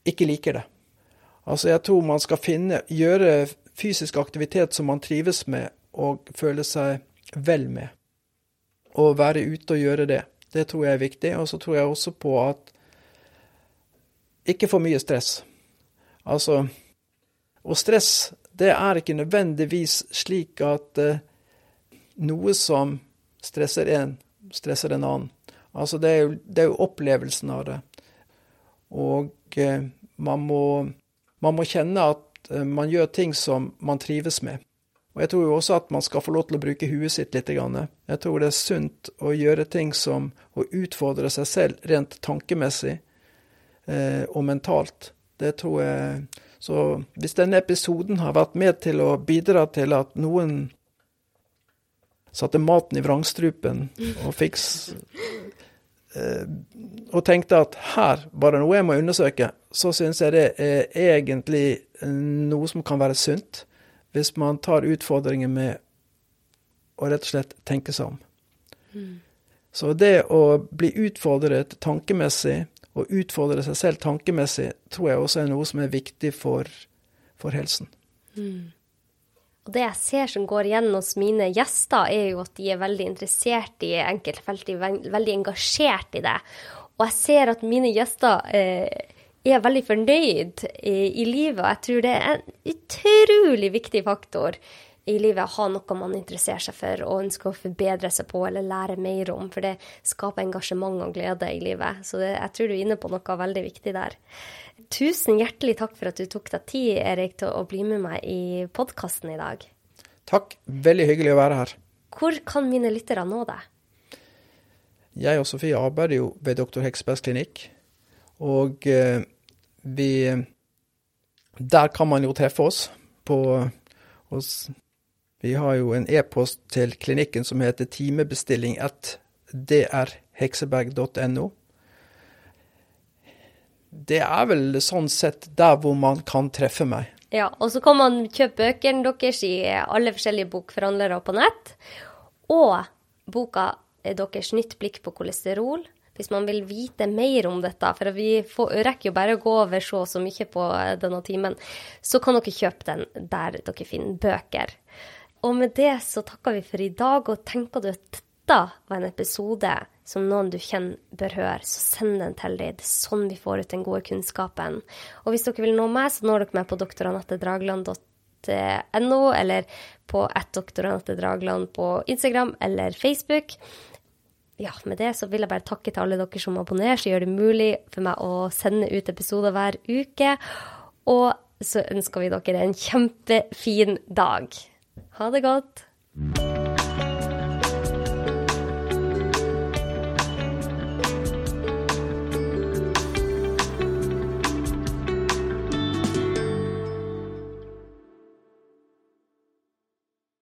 ikke liker det. Altså, jeg tror man skal finne Gjøre fysisk aktivitet som man trives med og føler seg vel med. Og være ute og gjøre det. Det tror jeg er viktig. Og så tror jeg også på at ikke for mye stress. Altså Og stress, det er ikke nødvendigvis slik at uh, noe som stresser en, stresser en annen. Altså det er, jo, det er jo, opplevelsen av det. Og eh, man, må, man, må, kjenne at eh, man gjør ting som man trives med. Og jeg tror jo også at man skal få lov til å bruke huet sitt litt. Jeg tror det er sunt å gjøre ting som å utfordre seg selv rent tankemessig eh, og mentalt. Det tror jeg Så hvis denne episoden har vært med til å bidra til at noen satte maten i vrangstrupen og fikk eh, Og tenkte at her var det noe jeg må undersøke, så syns jeg det er egentlig noe som kan være sunt hvis man tar utfordringen med å rett og slett tenke seg om. Mm. Så det å bli utfordret tankemessig, og utfordre seg selv tankemessig, tror jeg også er noe som er viktig for, for helsen. Mm. Og det jeg ser som går igjen hos mine gjester, er jo at de er veldig interessert i enkeltfelt, veldig engasjert i det. Og jeg ser at mine gjester eh, er veldig fornøyd i, i, livet. Og jeg tror det er en utrolig viktig faktor i livet å ha noe man interesserer seg for og ønsker å forbedre seg på eller lære mer om, for det skaper engasjement og glede i livet. Så det, jeg tror du er inne på noe veldig viktig der. Tusen hjertelig takk for at du tok deg tid, Erik, til å bli med meg i podkasten i dag. Takk. Veldig hyggelig å være her. Hvor kan mine lyttere nå deg? Jeg og Sofie arbeider jo ved Dr. Heksbergs klinikk. Og eh, vi Der kan man jo treffe oss på oss. Vi har jo en e-post til klinikken som heter timebestilling 1 drhekseberg.no. Det er vel sånn sett der hvor man kan treffe meg. Ja, og så kan man kjøpe bøkene deres i alle forskjellige bokforhandlere på nett. Og boka deres Nytt blikk på kolesterol hvis man vil vite mer om dette, for vi får, rekker jo bare å gå over så og så mye på denne timen, så kan dere kjøpe den der dere finner bøker. Og med det så takker vi for i dag, og tenker du at dette var en episode som noen du kjenner bør høre, så send den til dem. Det er sånn vi får ut den gode kunnskapen. Og hvis dere vil nå meg, så når dere meg på doktoranattedragland.no, eller på at doktoranettedragland på Instagram eller Facebook ja, med det så vil jeg bare takke til alle dere som abonnerer, så gjør det mulig for meg å sende ut episoder hver uke. Og så ønsker vi dere en kjempefin dag. Ha det godt.